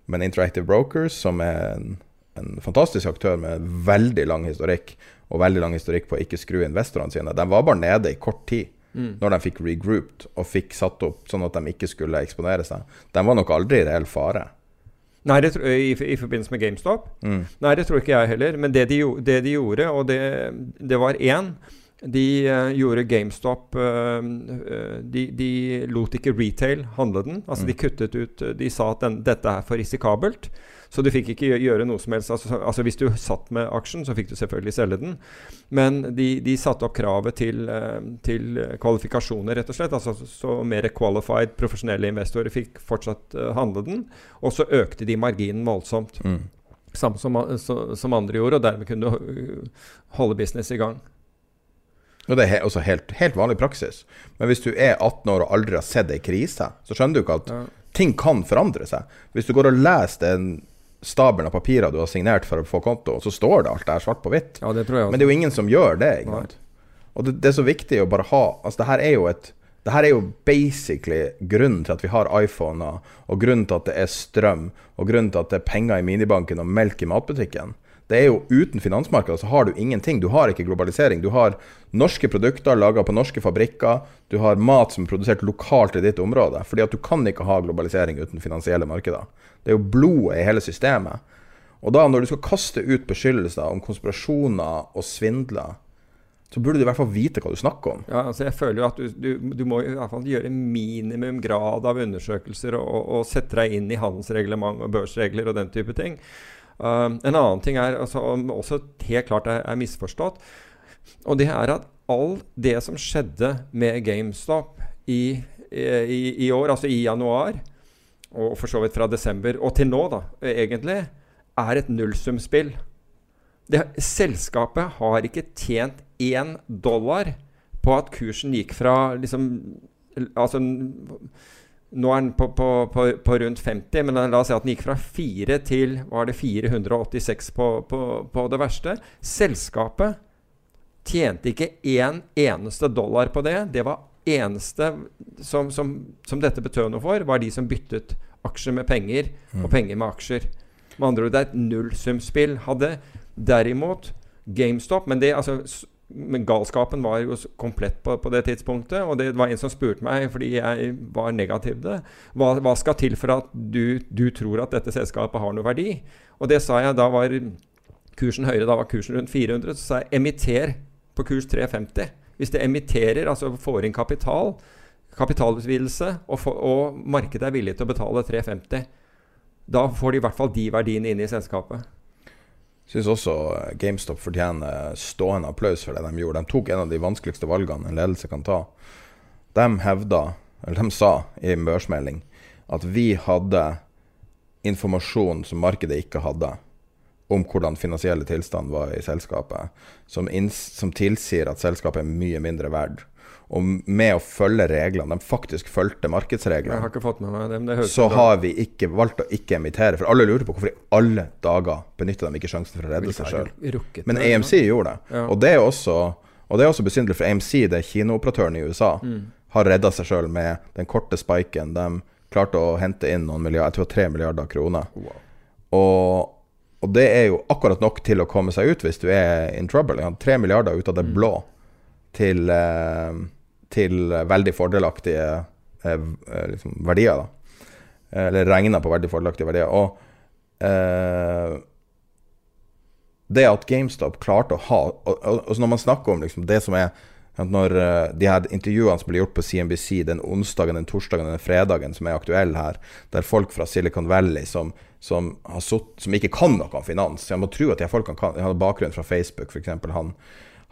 Men Interactive Brokers, som er en en fantastisk aktør med veldig lang historikk, og veldig lang historikk på å ikke skru investorene sine. De var bare nede i kort tid mm. når de fikk regrouped og fikk satt opp sånn at de ikke skulle eksponere seg. De var nok aldri i reell fare. Nei, det, i, i, forbindelse med GameStop? Mm. Nei, det tror ikke jeg heller. Men det de, det de gjorde, og det, det var én de uh, gjorde GameStop uh, de, de, lot ikke retail handle den. Altså mm. De kuttet ut De sa at den, dette er for risikabelt. Så du fikk ikke gjøre noe som helst. Altså, altså, Hvis du satt med aksjen, så fikk du selvfølgelig selge den. Men de, de satte opp kravet til, uh, til, kvalifikasjoner, rett og slett. Altså, så mer qualified profesjonelle investorer fikk fortsatt handle den. Og så økte de marginen voldsomt. Mm. Samme som, som, andre gjorde, og dermed kunne du holde business i gang. Og det er også helt, helt vanlig praksis. Men hvis du er 18 år og aldri har sett ei krise, så skjønner du ikke at ting kan forandre seg. Hvis du går og leser den stabelen av papirer du har signert for å få konto, så står det alt der svart på hvitt. Ja, det. Men det er jo ingen som gjør det. Og det, det er så viktig å bare ha Altså, det her er jo et det her er jo basically grunnen til at vi har iPhoner, og grunnen til at det er strøm, og grunnen til at det er penger i minibanken og melk i matbutikken. Det er jo Uten finansmarkedet så har du ingenting. Du har ikke globalisering. Du har norske produkter laga på norske fabrikker. Du har mat som er produsert lokalt i ditt område. Fordi at du kan ikke ha globalisering uten finansielle markeder. Det er jo blodet i hele systemet. Og da, når du skal kaste ut beskyldelser om konspirasjoner og svindler, så burde du i hvert fall vite hva du snakker om. Ja, altså jeg føler jo at du, du, du må i hvert fall gjøre minimum grad av undersøkelser og, og, sette deg inn i handelsreglement og børsregler og den type ting. Um, en annen ting er altså, også helt klart er, er misforstått. Og det er at all det som skjedde med GameStop i, i, i år, altså i januar, og for så vidt fra desember og til nå, da, egentlig, er et nullsumspill. Det, selskapet har ikke tjent én dollar på at kursen gikk fra liksom Altså nå er den på, på, på, på rundt 50, men la oss si at den gikk fra 4 til var det 486 på, på, på det verste. Selskapet tjente ikke én eneste dollar på det. Det var eneste som, som, som dette betød noe for, var de som byttet aksjer med penger og penger med aksjer. Med andre ord, det er et nullsumspill. Hadde derimot GameStop Men det, altså, men galskapen var jo komplett på, på det tidspunktet. Og det var en som spurte meg, fordi jeg var negativ til det, hva, hva skal til for at du, du tror at dette selskapet har noe verdi? Og det sa jeg, da var kursen høyere, da var kursen rundt 400. Så sa jeg emitter på kurs 350. Hvis det emitterer, altså får inn kapital, kapitalutvidelse, og, for, og markedet er villig til å betale 350, da får de i hvert fall de verdiene inn i selskapet. Syns også eh, GameStop fortjener stående applaus for det de gjorde. De tok en av de vanskeligste valgene en ledelse kan ta. De hevda, eller de sa i en børsmelding, at vi hadde informasjon som markedet ikke hadde, om hvordan finansielle tilstand var i selskapet, som, som tilsier at selskapet er mye mindre verd. Og med å følge reglene, de faktisk fulgte Jeg markedsreglene, har ikke fått med meg det, men det høres så har vi ikke valgt å ikke emittere. For alle lurer på hvorfor i alle dager benytter de ikke sjansen for å redde seg sjøl. Men AMC gjorde det. Og det er også Og det er også besynderlig, for AMC, det er kinooperatøren i USA, Mm. har redda seg sjøl med den korte spiken. De klarte å hente inn noen milliarder, jeg tror tre milliarder kroner. Og, og det er jo akkurat nok til å komme seg ut hvis du er in trouble. Tre milliarder ut av det blå til, eh, til veldig fordelaktige eh, eh, liksom verdier, da. Eller regna på veldig fordelaktige verdier. Og eh, det at GameStop klarte å ha og, og, og Når man snakker om liksom det som er når eh, de her intervjuene som blir gjort på CNBC den onsdagen, den torsdagen den fredagen som er aktuell her, der folk fra Silicon Valley som, som, sutt, som ikke kan noe om finans Jeg må tro at de folkene kan Jeg har bakgrunn fra Facebook, f.eks. Han,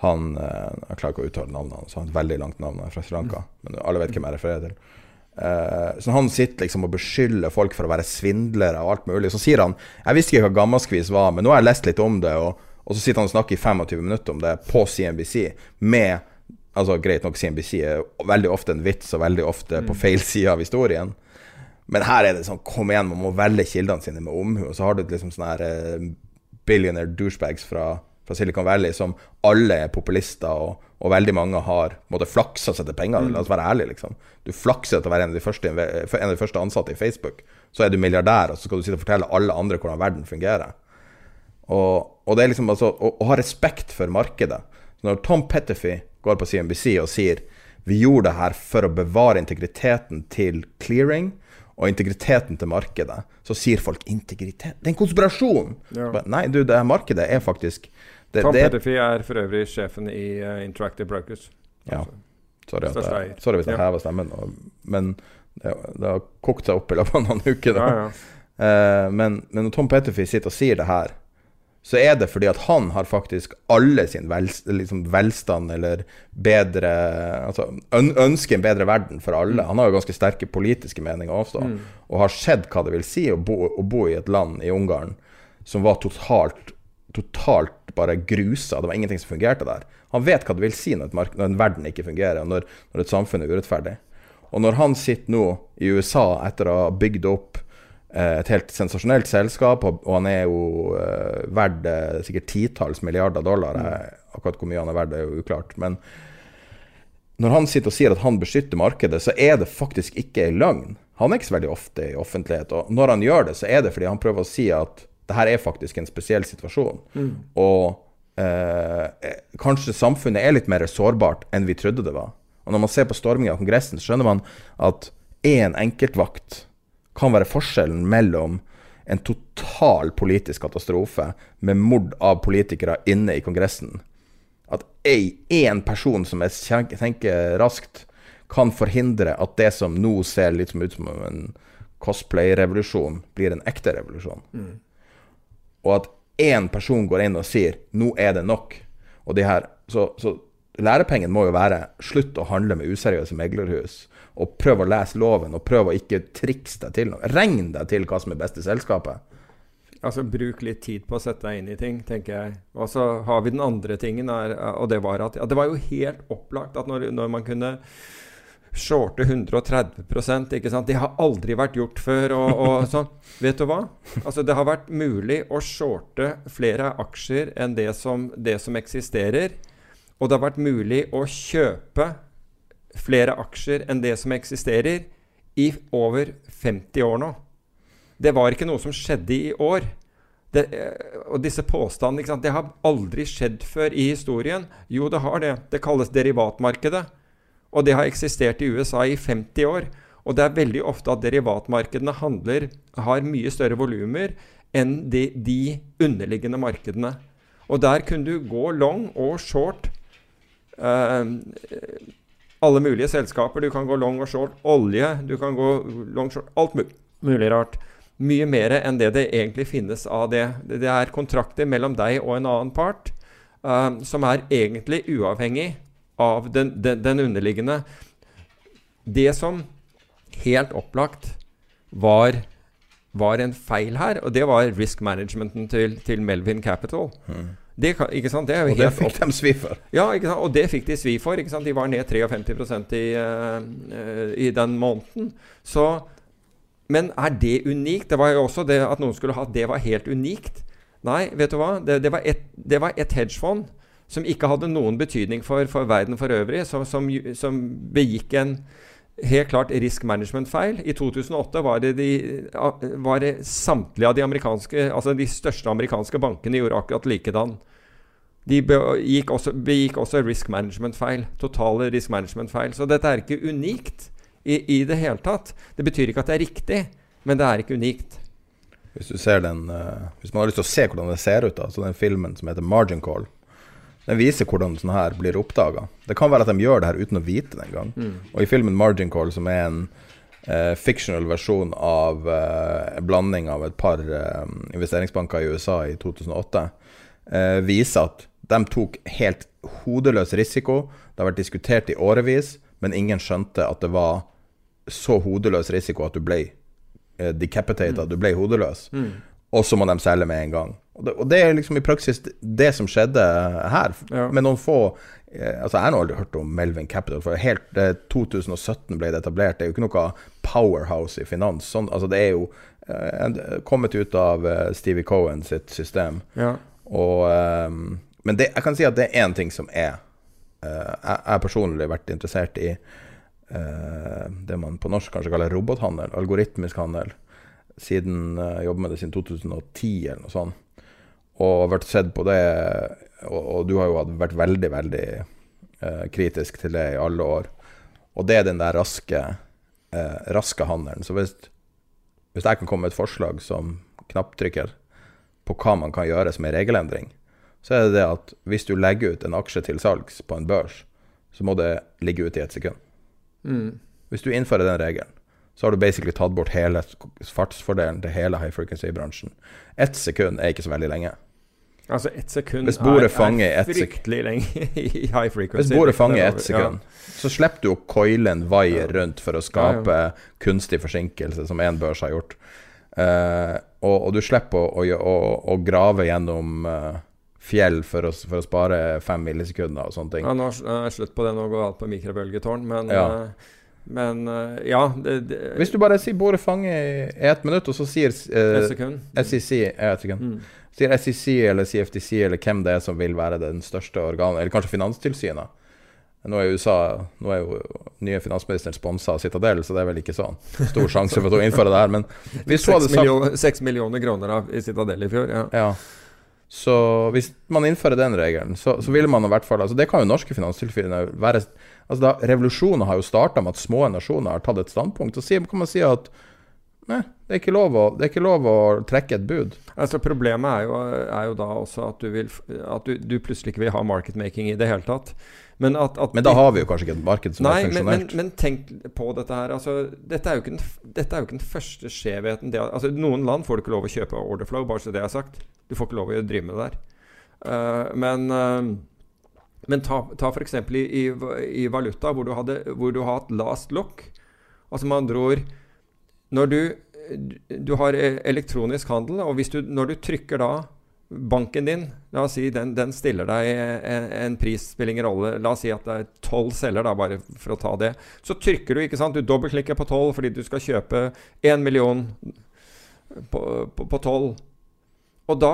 han eh, Jeg klarer ikke å uttale navnet hans, han har et veldig langt navn, fra Sri Lanka. Men alle vet hvem jeg refererer til. Eh, så han sitter liksom og beskylder folk for å være svindlere og alt mulig. Så sier han Jeg visste ikke hva gammaskvis var, men nå har jeg lest litt om det. Og, og så sitter han og snakker i 25 minutter om det på CNBC med Altså Greit nok, CNBC er veldig ofte en vits og veldig ofte på feil side av historien. Men her er det sånn Kom igjen, man må velge kildene sine med omhu. Og så har du liksom sånne her eh, billionaire douchebags fra, fra Silicon Valley som alle er populister, og, og veldig mange har på flaksa seg til penger. La oss være ærlige, liksom. Du flakser til å være en av, de første, en av de første ansatte i Facebook. Så er du milliardær, og så skal du sitte og fortelle alle andre hvordan verden fungerer. Og, og det er liksom altså å, å ha respekt for markedet. Så når Tom Petterfee går på CNBC og sier vi gjorde det her for å bevare integriteten til clearing og integriteten til markedet, så sier folk integritet Det er en konspirasjon! Ja. Nei, du, det her markedet er faktisk det, Tom Petterfee er for øvrig sjefen i uh, Interactive Brokers. Ja. Sorry, at jeg, sorry hvis jeg Ja. hever stemmen, og- men det, det har kokt seg opp i løpet av noen uker. Ja, ja. Uh, men, men når Tom Petterfee sitter og sier det her, så er det fordi at han har faktisk alle sin vel, liksom velstand, eller bedre Altså øn, ønsker en bedre verden for alle. Han har jo ganske sterke politiske meninger også, og har sett hva det vil si å bo, å bo i et land, i Ungarn, som var totalt totalt bare grusa. Det var ingenting som fungerte der. Han vet hva det vil si når, mark når en verden ikke fungerer, og når, når et samfunn er urettferdig. Og når han sitter nå i USA etter å ha bygd opp eh, et helt sensasjonelt selskap, og, og han er jo eh, verdt eh, sikkert titalls milliarder dollar mm. Akkurat hvor mye han er verdt, er jo uklart. Men når han sitter og sier at han beskytter markedet, så er det faktisk ikke en løgn. Han er ikke så veldig ofte i offentlighet. Og når han gjør det, så er det fordi han prøver å si at det her er faktisk en spesiell situasjon. Mm. Og eh, kanskje samfunnet er litt mer sårbart enn vi trodde det var. Og når man ser på storminga av Kongressen, så skjønner man at én enkeltvakt kan være forskjellen mellom en total politisk katastrofe med mord av politikere inne i Kongressen, at én person som jeg tenker raskt, kan forhindre at det som nå ser litt ut som en cosplay-revolusjon, blir en ekte revolusjon. Mm. Og at én person går inn og sier 'nå er det nok'. Og de her, så, så lærepengen må jo være slutt å handle med useriøse meglerhus. Og prøv å lese loven, og prøv å ikke trikse deg til noe. Regn deg til hva som er beste selskapet. Altså Bruk litt tid på å sette deg inn i ting, tenker jeg. Og så har vi den andre tingen, er, og det var at ja, det var jo helt opplagt at når, når man kunne shorte 130% ikke sant? Det har aldri vært gjort før. Og, og sånn. Vet du hva? Altså, det har vært mulig å shorte flere aksjer enn det som, det som eksisterer. Og det har vært mulig å kjøpe flere aksjer enn det som eksisterer, i over 50 år nå. Det var ikke noe som skjedde i år. Det, eh, og disse påstandene Det har aldri skjedd før i historien. Jo, det har det. Det kalles derivatmarkedet. Og det har eksistert i USA i 50 år. Og det er veldig ofte at derivatmarkedene handler, har mye større volumer enn de, de, underliggende markedene. Og der kunne du gå long og short eh, alle mulige selskaper. Du kan gå long og short olje, du kan gå long short alt mulig rart mye mer enn det det egentlig finnes av det. Det er kontrakter mellom deg og en annen part uh, som er egentlig uavhengig av den, den, den, underliggende. Det som helt opplagt var, var, en feil her, og det var risk managementen til, til Melvin Capital. Mm. Det, ikke sant? Det og det fikk de svi for. Ja, og det fikk de svi for. De var ned 53 i, uh, i den måneden. Så men er det unikt? Det var jo også det at noen skulle ha det var helt unikt. Nei, vet du hva? Det, det var ett et hedgefond som ikke hadde noen betydning for, for verden for øvrig, som, som, som, begikk en helt klart risk management-feil. I 2008 var det, de, var det samtlige av de amerikanske, altså de største amerikanske bankene gjorde akkurat likedan. De begikk også, begikk også risk management-feil. Totale risk management-feil. Så dette er ikke unikt i, i, det hele tatt. Det betyr ikke at det er riktig, men det er ikke unikt. Hvis den uh, Hvis man har lyst til å se hvordan det ser ut, da, så den filmen som heter Margin Call, den viser hvordan sånn her blir oppdaga. Det kan være at de gjør det her uten å vite det engang. Mm. Og i filmen Margin Call, som er en eh, fictional versjon av eh, en blanding av et par investeringsbanker i USA i 2008, viser at de tok helt hodeløs risiko. Det har vært diskutert i årevis, men ingen skjønte at det var så hodeløs risiko at du ble eh, decapitated, mm. du ble hodeløs. Mm. Og så må de selge med en gang. Og det, og det, er liksom i praksis det som skjedde her. Ja. Med noen få eh, Altså Jeg har aldri hørt om Melvin Capital. For helt eh, 2017 ble det etablert. Det er jo ikke noe powerhouse i finans. Sånn, altså Det er jo eh, kommet ut av eh, Stevie Cohen sitt system. Ja. Og, eh, men det, jeg kan si at det er én ting som er Jeg har personlig vært interessert i eh, det man på norsk kanskje kaller robothandel, algoritmisk handel, siden eh, jobber med det siden 2010 eller noe sånt. Og vært sett på det, og, og du har jo vært veldig, veldig eh, kritisk til det i alle år. Og det er den der raske, eh, raske handelen. Så hvis, hvis jeg kan komme med et forslag som knapptrykker på hva man kan gjøre som en regelendring, så er det det at hvis du legger ut en aksje til salgs på en børs, så må det ligge ute i et sekund. Mm. Hvis du innfører den regelen, så har du basically tatt bort hele fartsfordelen til hele high frequency-bransjen. Ett sekund er ikke så veldig lenge. Altså ett sekund er, er fryktelig lenge i high frequency. Hvis bordet fanger ett sekund, ja. så slipper du å coile en vaier rundt for å skape ja, ja. kunstig forsinkelse, som én børs har gjort. Uh, og, og, du slipper å, å, å, å grave gjennom uh, fjell for å, for å spare fem millisekunder og sånne ting. Ja, nå er det slutt på det. Nå går alt på mikrobølgetårn. Men Ja. Uh, men eh, ja det, det, Hvis du bare sier 'bordet fanger' i ett minutt, og så sier Et uh, sekund. SEC ett sekund. Mm. Sier SEC eller CFTC eller hvem det er som vil være den største organet, eller kanskje Finanstilsynet. Nå er, USA, nå er jo nye finansministeren sponsa av Citadel, så det er vel ikke sånn stor sjanse for å innføre det her. Men hvis hun hadde sagt millioner, seks millioner kroner av i Citadel i fjor. Ja. Ja. Så hvis man innfører den regelen, så, så vil man i hvert fall altså Det kan jo norske finanstilsynet være altså da, Revolusjonen har jo starta med at små nasjoner har tatt et standpunkt. Så kan man si at nei, det er å, det er ikke lov å trekke et bud. Altså Problemet er jo, er jo da også at, du, vil, at du, du plutselig ikke vil ha marketmaking i det hele tatt. Men, at, at Men da har vi jo kanskje ikke et marked som Nei, er men, men, men tenk på dette her. Altså, dette, er jo ikke den, dette er jo ikke den første skjevheten. Det, altså, noen land får du ikke lov å kjøpe orderflow, bare så det er sagt. Du får ikke lov å drive med det der. Uh, men uh, men ta, ta f.eks. I, i, i valuta, hvor du, hadde, hvor du har hatt last lock. Altså med andre ord Når du, du har elektronisk handel, og du, når du trykker da banken din La oss si den, den stiller deg en, en pris, spiller ingen rolle. La oss si at det er tolv celler, da, bare for å ta det. Så trykker du, ikke sant. Du dobbeltklikker på tolv fordi du skal kjøpe én million på tolv. Og da,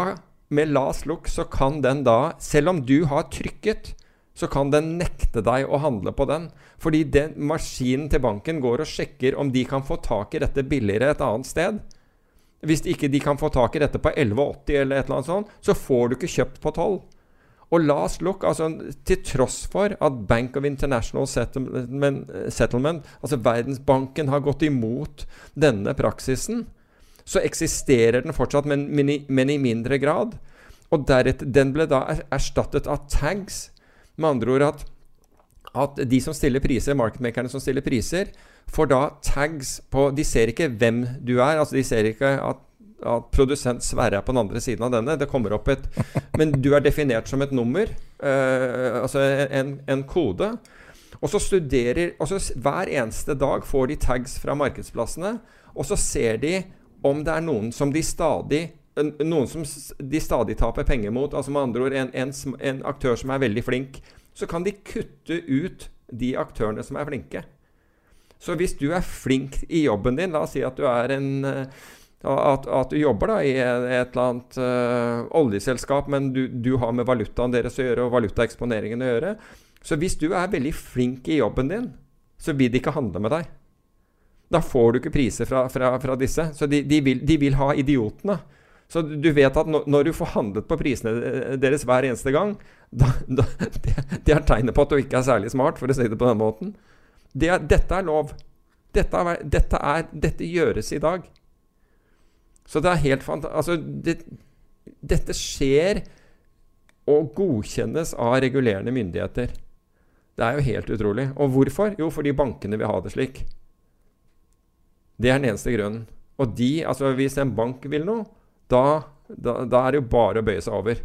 med last look, så kan den da, selv om du har trykket, så kan den nekte deg å handle på den. Fordi den maskinen til banken går og sjekker om de kan få tak i dette billigere et annet sted. Hvis ikke de kan få tak i dette på 11,80 eller et eller annet sånt, så får du ikke kjøpt på 12. Og last look, altså til tross for at Bank of International Settlement, Settlement altså Verdensbanken, har gått imot denne praksisen, så eksisterer den fortsatt, men, men, i, men i mindre grad. Og deretter, den ble da er- erstattet av tags. Med andre ord at, at de som stiller priser, marketmakerne som stiller priser, får da tags på De ser ikke hvem du er. altså De ser ikke at, at produsent Sverre er på den andre siden av denne. Det kommer opp et Men du er definert som et nummer. eh, altså en, en kode. Og så studerer og så Hver eneste dag får de tags fra markedsplassene. Og så ser de om det er noen som de stadig noen som de stadig taper penger mot. altså med andre ord en, en, en aktør som er veldig flink. Så kan de kutte ut de aktørene som er flinke. Så hvis du er flink i jobben din, la oss si at du er en eh, at, at du jobber da i et eller annet uh, oljeselskap, men du, du har med valutaen deres å gjøre og valutaeksponeringen å gjøre. Så hvis du er veldig flink i jobben din, så vil de ikke handle med deg. Da får du ikke priser fra, fra, fra disse. Så de, de, vil, de vil ha idiotene. Så du vet at når, du får handlet på prisene eh, deres hver eneste gang, da, da, det, det er tegnet på at du ikke er særlig smart, for å si det på den måten. Det dette er lov. Dette, er, dette, er, dette gjøres i dag. Så det er helt fantastisk Altså, det, dette skjer og godkjennes av regulerende myndigheter. Det er jo helt utrolig. Og hvorfor? Jo, fordi bankene vil ha det slik. Det er den eneste grunnen. Og de, altså hvis en bank vil noe, da, da, da er det jo bare å bøye seg over.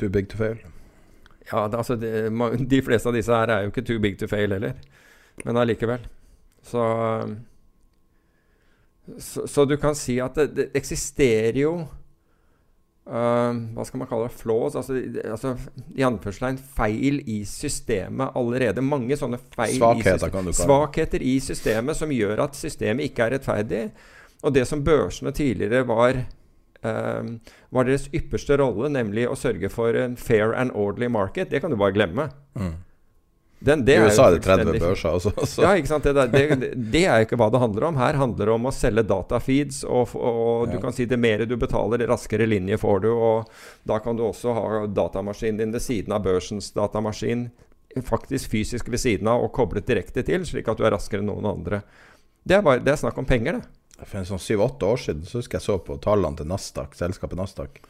Too big to fail. Ja, det, altså det, De fleste av disse her er jo ikke too big to fail heller. Men allikevel. Så, så Så du kan si at det, det eksisterer jo uh, Hva skal man kalle det? Flaws? Altså, altså i anførselstegn feil i systemet allerede. Mange sånne feil Svakheter, i systemet. Svakheter i systemet som gjør at systemet ikke er rettferdig. Og det som børsene tidligere var eh, var deres ypperste rolle, nemlig å sørge for en fair and orderly market, det kan du bare glemme. Mm. Den, det I USA er det 30 fullstendig- børser. Altså, så. Ja, ikke sant? Det, det, det, det er jo ikke hva det handler om. Her handler det om å selge datafeeds, og, og du Ja. kan si det mer du betaler, det raskere linje får du. Og da kan du også ha datamaskinen din ved siden av børsens datamaskin, faktisk fysisk ved siden av, og koblet direkte til, slik at du er raskere enn noen andre. Det er, bare, det er snakk om penger, det. For en sånn syv-åtte år siden så husker jeg så på tallene til Nasdaq, selskapet Nasdaq.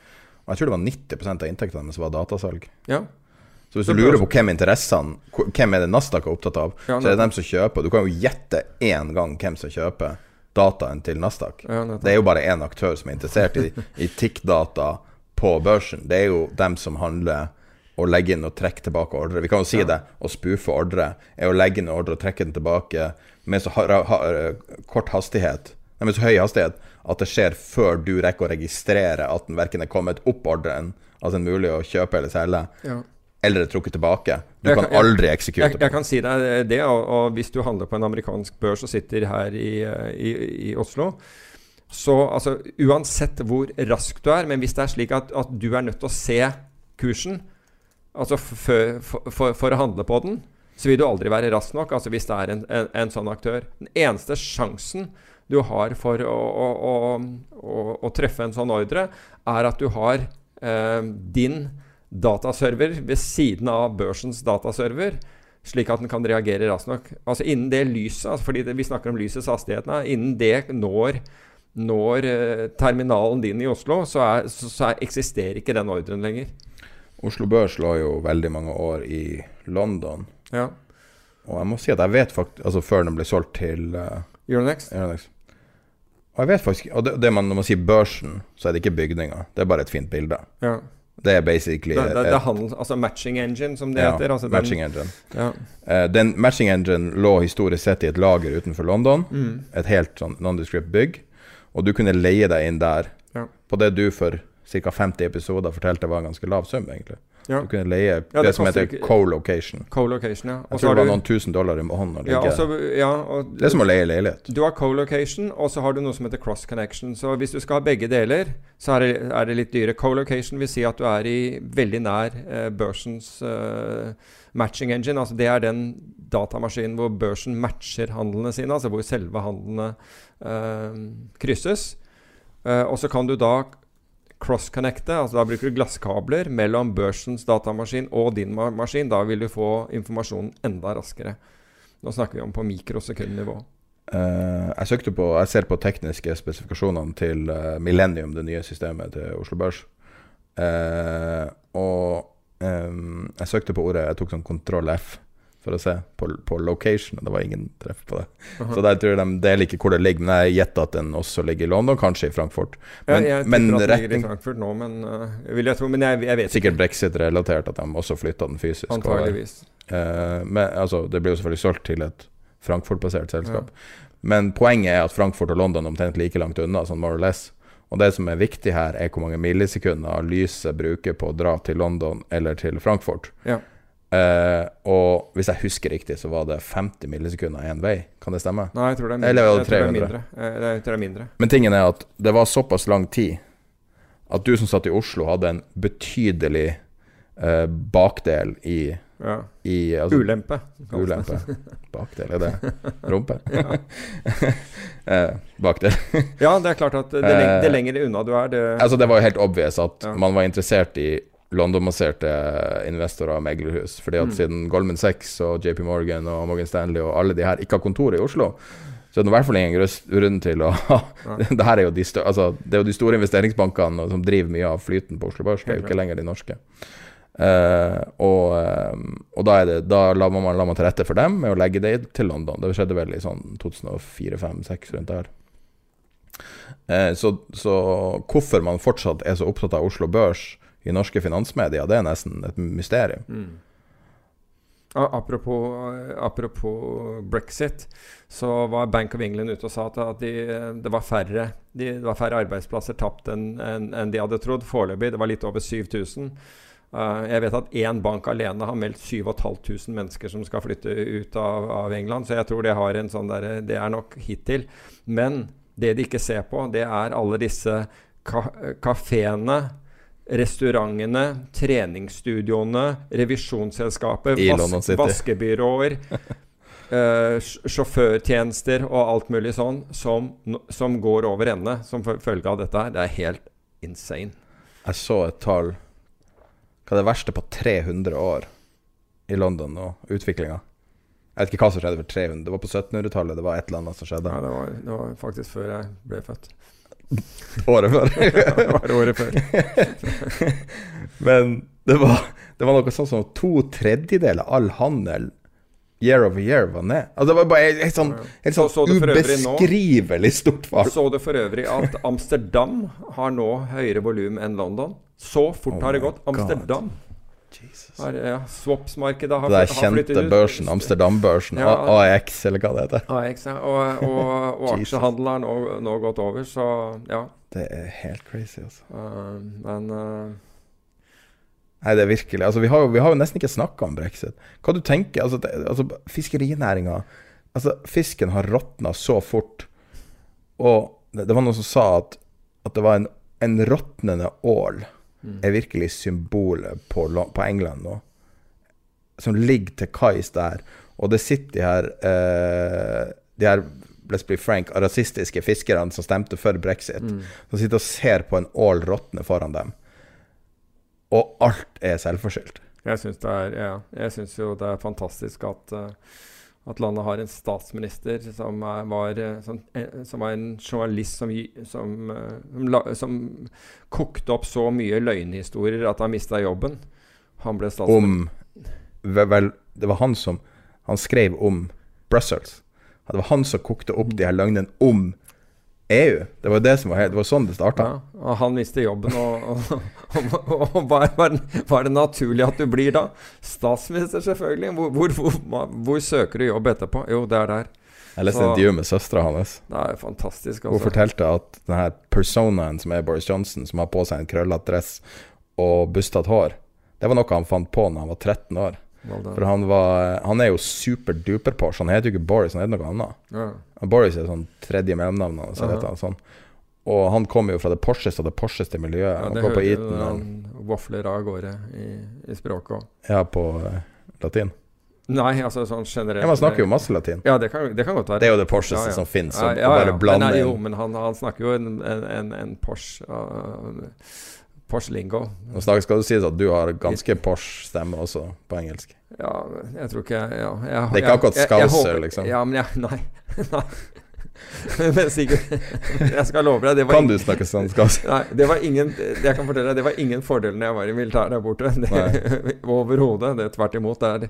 Og jeg tror det var 90% av inntektene deres var datasalg. Ja. Så hvis du lurer på hvem interessene Hvem er det Nasdaq er opptatt av, Ja, så er det dem som kjøper. Du kan jo gjette én gang hvem som kjøper dataen til Nasdaq. Ja, det er jo bare én aktør som er interessert i, i TIC-data på børsen. Det er jo dem som handler å legge inn og trekke tilbake ordre. Vi kan jo si det. Å spoofe ordre er å legge inn ordre og trekke den tilbake med så ha, ha, kort hastighet Nei, med så høy hastighet at det skjer før du rekker å registrere at den verken er kommet opp ordren, Altså en mulig å kjøpe eller selge, Ja. eller er trukket tilbake. Du Jeg kan kan- jeg- aldri Jeg, eksekute jeg kan si deg det, og, og hvis du handler på en amerikansk børs og sitter her i, eh, i, i Oslo Så altså, uansett hvor rask du er, men hvis det er slik at, at du er nødt til å se kursen altså for, for, for, for å handle på den, så vil du aldri være rask nok. Altså hvis det er en, en, en sånn aktør. Den eneste sjansen du har for å, å, å, å, treffe en sånn ordre, er at du har eh, din dataserver ved siden av børsens dataserver, slik at den kan reagere raskt nok. Altså Innen det lyset, altså fordi det, vi snakker om lysets hastighet innen det når, når eh, terminalen din i Oslo, så, er, så, så er, eksisterer ikke den ordren lenger. Oslo Børs lå jo veldig mange år i London. Ja. Og jeg må si at jeg vet faktisk Altså før den ble solgt til uh, Euronext? Euronext. Og jeg vet faktisk Og det, det man, når man sier børsen, så er det ikke bygninger. Det er bare et fint bilde. Ja. Det er basically Det, det, det er handel, altså matching engine, som det ja, heter. Altså den- matching engine. Ja. Uh, den matching engine lå historisk sett i et lager utenfor London. Mm. Et helt sånn nondescript bygg. Og du kunne leie deg inn der Ja. på det du for ca. 50 episoder fortalte var en ganske lav sum, egentlig. Ja. Du kunne leie det, det som heter co-location. Co-location, ja. Jeg tror det var du- noen tusen dollar i måneden Ja, ligge. og så- ja, og det er som å leie leilighet. Du har co-location, og så har du noe som heter cross connection. Så hvis du skal ha begge deler, så er det, er det litt dyre. Co-location vil si at du er i veldig nær eh, børsens eh, matching engine. Altså det er den datamaskinen hvor børsen matcher handlene sine, altså hvor selve handlene eh, krysses. Eh, og så kan du da cross-connecte, altså da bruker du glasskabler mellom børsens datamaskin og din ma maskin. Da vil du få informasjonen enda raskere. Nå snakker vi om på mikrosekundnivå. Uh, jeg søkte på Jeg ser på tekniske spesifikasjonene til uh, Millennium, det nye systemet til Oslo Børs. Uh, og um, jeg søkte på ordet Jeg tok sånn kontroll F for å se på, på location, og det var ingen treff på det. Aha. Så der tror jeg de deler ikke hvor det ligger, men jeg gjetter at den også ligger i London, kanskje i Frankfurt. Men, ja, jeg men at den ligger i Frankfurt nå, men uh, jeg tro. Men jeg, jeg vet Sikkert ikke. brexit-relatert at de også flytta den fysisk. Antageligvis. Uh, men, altså, det blir jo selvfølgelig solgt til et Frankfurt-basert selskap. Men poenget er at Frankfurt og London er omtrent like langt unna, sånn more or less. Og det som er viktig her, er hvor mange millisekunder lyset bruker på å dra til London eller til Frankfurt. Ja. Eh, og hvis jeg husker riktig, så var det 50 millisekunder én vei. Kan det stemme? Nei, jeg tror det er mindre. Eller det Jeg tror det er mindre. Eh, Jeg tror det er mindre. Men tingen er at det var såpass lang tid at du som satt i Oslo, hadde en betydelig uh, bakdel i, Ja. i altså, Ulempe. Ulempe. Bakdel, er det rumpe? uh, bakdel. Ja, det er klart at det, leng det lenger unna du er, det Altså, det var jo helt obvious at Ja. man var interessert i London-baserte investorer og meglerhus. Fordi at Mm. siden Goldman Sachs og JP Morgan og Morgan Stanley og alle de her ikke har kontor i Oslo, så er det i hvert fall ingen grunn til å det, er jo de større, altså, det er jo de store investeringsbankene som driver mye av flyten på Oslo Børs. Det er jo ikke lenger de norske. Uh, og eh, og da, er det, da la, man, la man til rette for dem med å legge det til London. Det skjedde vel i sånn 2004-2005-2006 rundt der. Uh, så, så hvorfor man fortsatt er så opptatt av Oslo Børs i norske finansmedier, det er nesten et mysterium. Mm. Apropos, apropos brexit, så var Bank of England ute og sa at, de, det, var færre, de, det var færre arbeidsplasser tapt enn en, en de hadde trodd. Foreløpig det var litt over 7000. Uh, jeg vet at én bank alene har meldt 7500 mennesker som skal flytte ut av, av England, så jeg tror det har en sånn der, Det er nok hittil. Men det de ikke ser på, det er alle disse ka kafeene Restaurantene, treningsstudioene, revisjonsselskapet, vas vaskebyråer, Uh, sjåførtjenester og alt mulig sånn som, som går over ende som følge av dette her. Det er helt insane. Jeg så et tall Hva er det verste på 300 år i London og utviklinga? Jeg vet ikke hva som skjedde for 300 Det var på 1700-tallet. Det var et eller annet som skjedde. Ja, det, var, det var faktisk før jeg ble født. Året før. det var året før. Men det var, det var noe sånn som to tredjedeler av all handel year over year var ned. Altså det var bare et, et sånn, et sånn så så ubeskrivelig nå- stort fall. Så du for øvrig at Amsterdam har nå høyere volum enn London? Så fort Oh har det gått. Amsterdam har, ja, Swaps-markedet har, har flyttet kjente børsen, Amsterdam-børsen, Ja. AEX, eller hva det heter. AX, ja. Og, og, og Jesus. aksjehandelen har nå, nå gått over, så ja. Det er helt crazy, altså. Uh, men uh, Nei, det er virkelig Altså, vi har vi har jo nesten ikke snakka om brexit. Hva du tenker Altså, det, altså fiskerinæringa Altså, fisken har råtna så fort. Og det, det var noen som sa at, at det var en, en råtnende ål er virkelig symbolet på, på England nå. Som ligger til kais der. Og det sitter de her eh, De her let's be frank, rasistiske fiskerne som stemte for brexit, som sitter og ser på en ål råtne foran dem. Og alt er selvforskyldt. Jeg syns det er ja, Jeg synes jo det er fantastisk at, eh, at landet har en statsminister som var, eh, som, eh, som var en journalist som, eh, som, som kokte opp så mye løgnhistorier at han mista jobben. Han ble statsminister. Om vel, vel, Det var han som Han skrev om Brussels. Det var han som kokte opp de her løgnene om EU. Det var det som var helt, Det var sånn det starta. Ja, og han mister jobben, og, og, og, og hva, er, hva er- det naturlig at du blir da? Statsminister, selvfølgelig. Hvor, hvor, hvor, hvor søker du jobb etterpå? Jo, det er der. Jeg leste et intervju med søstera hans. Det er fantastisk. Hun Altså. fortalte at denne personaen som er Boris Johnson, som har på seg en krøllete dress og bustete hår, det var noe han fant på når han var 13 år. Valde. For han, var, han er jo superduper Porsche. Han heter jo ikke Boris, han heter noe annet. Ja. Boris er sånn tredje mellomnavn hans. Uh -huh. sånn. Og han kommer jo fra det Porsches og det Porscheste miljøet. Ja, det går hører du Eton han vafler av gårde i, i språket òg. ja, på uh, latin. Nei, altså sånn generelt Ja, Man snakker jo masse latin. Ja, det kan, det kan godt være. Det er jo det Porscheste Ja, ja. som finnes. Ja, ja, ja, bare ja. blande Men, nei, jo, men han, han snakker jo en, en, en, en Porsche uh, Porsche lingo. Nå skal du si at du har ganske Porsche stemme også, på engelsk. Ja, jeg tror ikke ja, jeg Det er ikke akkurat Scouser, liksom. Ja, men jeg Nei. nei. men sikkert jeg skal love deg det var Kan du snakke sånn Scouser? Nei, det var ingen jeg kan fortelle deg, det var ingen fordel når jeg var i militæret der borte. Overhodet. Det tvert imot. Der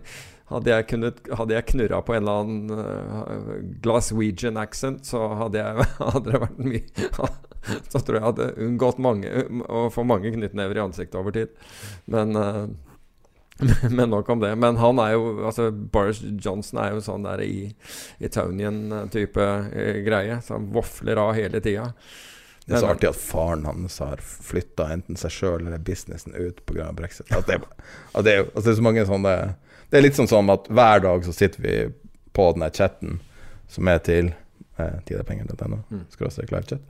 hadde jeg, kunnet, hadde jeg knurra på en eller annen uh, Glaswegian accent, så hadde, jeg, hadde det vært mye Så tror jeg hadde unngått mange, å få mange knyttnever i ansiktet over tid. Men uh, men nok om det. Men han er jo altså Boris Johnson er jo sånn der i Etonian-type eh, greie. Så han vofler av hele tida. Det er så artig at faren hans har flytta enten seg sjøl eller businessen ut pga. brexit. At det, at det, er, altså det er så mange sånne Det er litt sånn som at hver dag så sitter vi på den chatten som er til eh, tidepenger.no, Mm. skråstrek livechat,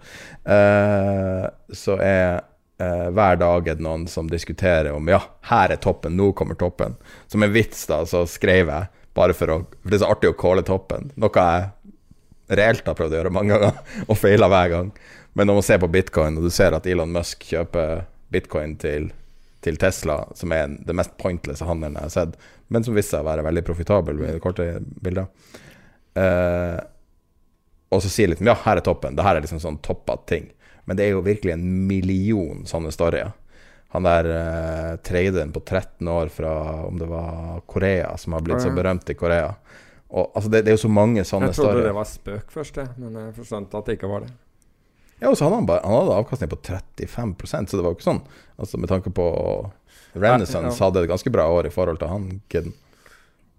eh, så er eh, hver dag er det noen som diskuterer om ja, her er toppen, nå kommer toppen. Som en vits, da, så skrev jeg, bare for å For det er så artig å calle toppen. Noe jeg reelt har prøvd å gjøre mange ganger, og feila hver gang. Men når man ser på bitcoin, og du ser at Elon Musk kjøper bitcoin til, til Tesla, som er det mest pointless handelen jeg har sett, men som viste seg å være veldig profitabel i det korte bildet eh, Og så sier liksom ja, her er toppen. Det her er liksom sånn toppa ting. Men det er jo virkelig en million sånne storyer. Han der uh, traderen på 13 år fra om det var Korea, som har blitt så berømt i Korea. Og altså, det, det er jo så mange sånne Jeg trodde storyer. det var spøk først, jeg, men jeg forstod at det ikke var det. Ja, og så hadde han, bare, han hadde avkastning på 35% så det var jo ikke sånn. Altså Med tanke på Renaissance Ja, hadde et ganske bra år i forhold til han kiden.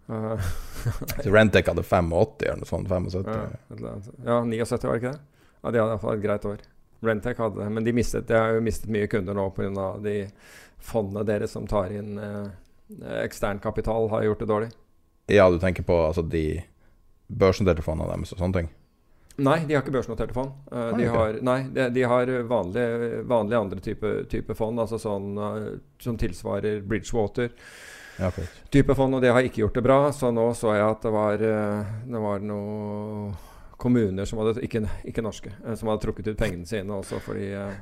Så hadde 85 eller noe sånt. 75. ja, et eller annet. ja, 79 var det ikke det? Ja, De hadde iallfall et greit år. Rentec hadde det, men de, mistet, de har jo mistet mye kunder nå pga. de fondene deres som tar inn eh, ekstern kapital, har gjort det dårlig. Ja, du tenker på altså de børsnoterte fondene deres og sånne ting? Nei, de har ikke børsnoterte fond. Uh, de de, har, nei, de, de har vanlige, vanlige andre type, type fond, altså sånn uh, som tilsvarer Bridgewater. Ja, type fond, og det har ikke gjort det bra. Så nå så jeg at det var, eh, det var noen kommuner som hadde ikke, ikke norske, eh, som hadde trukket ut pengene sine også fordi eh,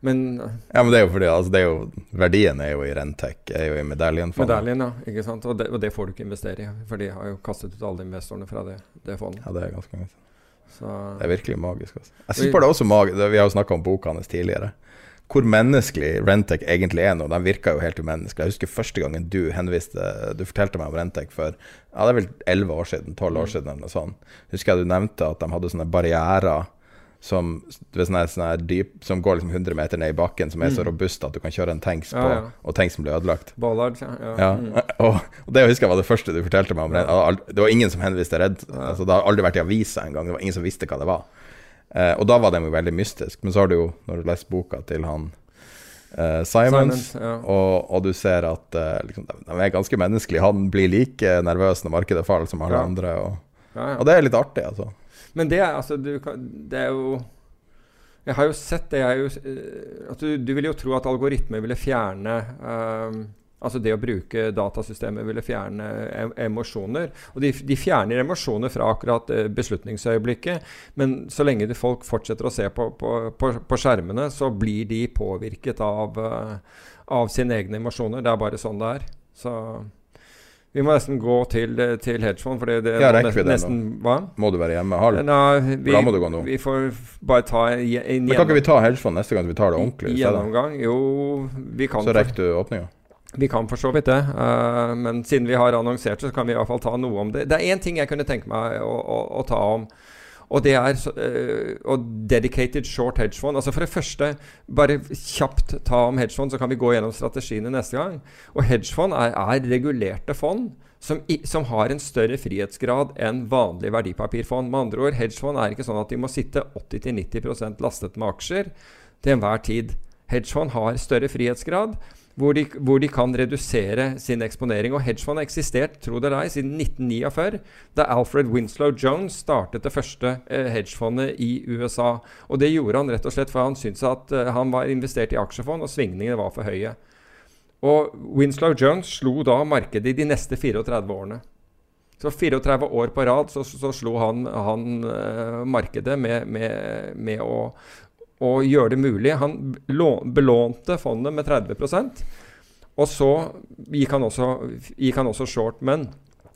Men Ja, men det er jo fordi altså, det er jo, verdien er jo i Rentec, er jo i medaljenfondet. medaljen, ja. Ikke sant? Og det, og det får du ikke investere i, for de har jo kastet ut alle investorene fra det, det fondet. Ja, det er ganske ganske. Så Det er virkelig magisk. Altså. Jeg synes bare det er også magisk Vi har jo snakka om boka hans tidligere. Hvor menneskelig Rentec egentlig er nå. De virker jo helt umenneskelige. Jeg husker første gangen du henviste Du fortalte meg om Rentec for ja, det er vel 11 år siden, 12 år Mm. siden eller noe sånt. Husker jeg du nevnte at de hadde sånne barrierer som, sånne, sånne dyp, som går liksom 100 meter ned i bakken, som er så Mm. robuste at du kan kjøre en tanks på, ja. og tanks som blir ødelagt. Ballard, ja. ja. Ja, Mm. og, og det husker jeg var det første du fortalte meg om rentek. Det var ingen som henviste redd. Altså, det har aldri vært i avisa engang. Det var ingen som visste hva det var. Eh, og da var de jo veldig mystisk. Men så har du jo, når du leser boka til han eh, Simons. Simons, ja. og, og du ser at eh, liksom, de, er ganske menneskelige. Han blir like nervøs når markedet faller som alle Ja. andre. Og, Ja, og det er litt artig, altså. Men det altså du Det er jo Jeg har jo sett det. Jeg jo, eh, at du, du ville jo tro at algoritmer ville fjerne ehm, Altså det å bruke datasystemet ville fjerne emosjoner. Og de, de fjerner emosjoner fra akkurat eh, beslutningsøyeblikket. Men så lenge de folk fortsetter å se på, på, på, på skjermene, så blir de påvirket av, eh, av sine egne emosjoner. Det er bare sånn det er. Så vi må nesten gå til, eh, til hedgefond, for det, det Ja, rekker vi det nesten, Hva? Må du være hjemme halv? Nei, vi, Da må du gå nå. vi får bare ta en, gjennomgang. Men kan ikke vi ta hedgefond neste gang vi tar det ordentlig? gjennomgang. Jo, vi kan, Så rekker du åpninga. Vi kan for så vidt det. uh, men siden vi har annonsert det, så kan vi i hvert fall ta noe om det. Det er én ting jeg kunne tenke meg å, å, å ta om. Og det er uh, eh, og dedicated short hedgefond. Altså For det første, bare kjapt ta om hedgefond, så kan vi gå gjennom strategiene neste gang. Og hedgefond er, er regulerte fond som, i, som har en større frihetsgrad enn vanlig verdipapirfond. Med andre ord, hedgefond er ikke sånn at de må sitte 80-90% lastet med aksjer til enhver tid. Hedgefond har større frihetsgrad, hvor de, hvor de kan redusere sin eksponering. Og hedgefond har eksistert tro det eller siden 1949, da Alfred Winslow Jones startet det første eh, hedgefondet i USA. Og det gjorde han rett og slett for han syntes at eh, han var investert i aksjefond, og svingningene var for høye. Og Winslow Jones slo da markedet i de neste 34 årene. Så 34 år på rad så, så slo han, han uh, markedet med, med, med å, å gjøre det mulig. Han belånte fondet med 30% og så gikk han også, gikk han også short. Men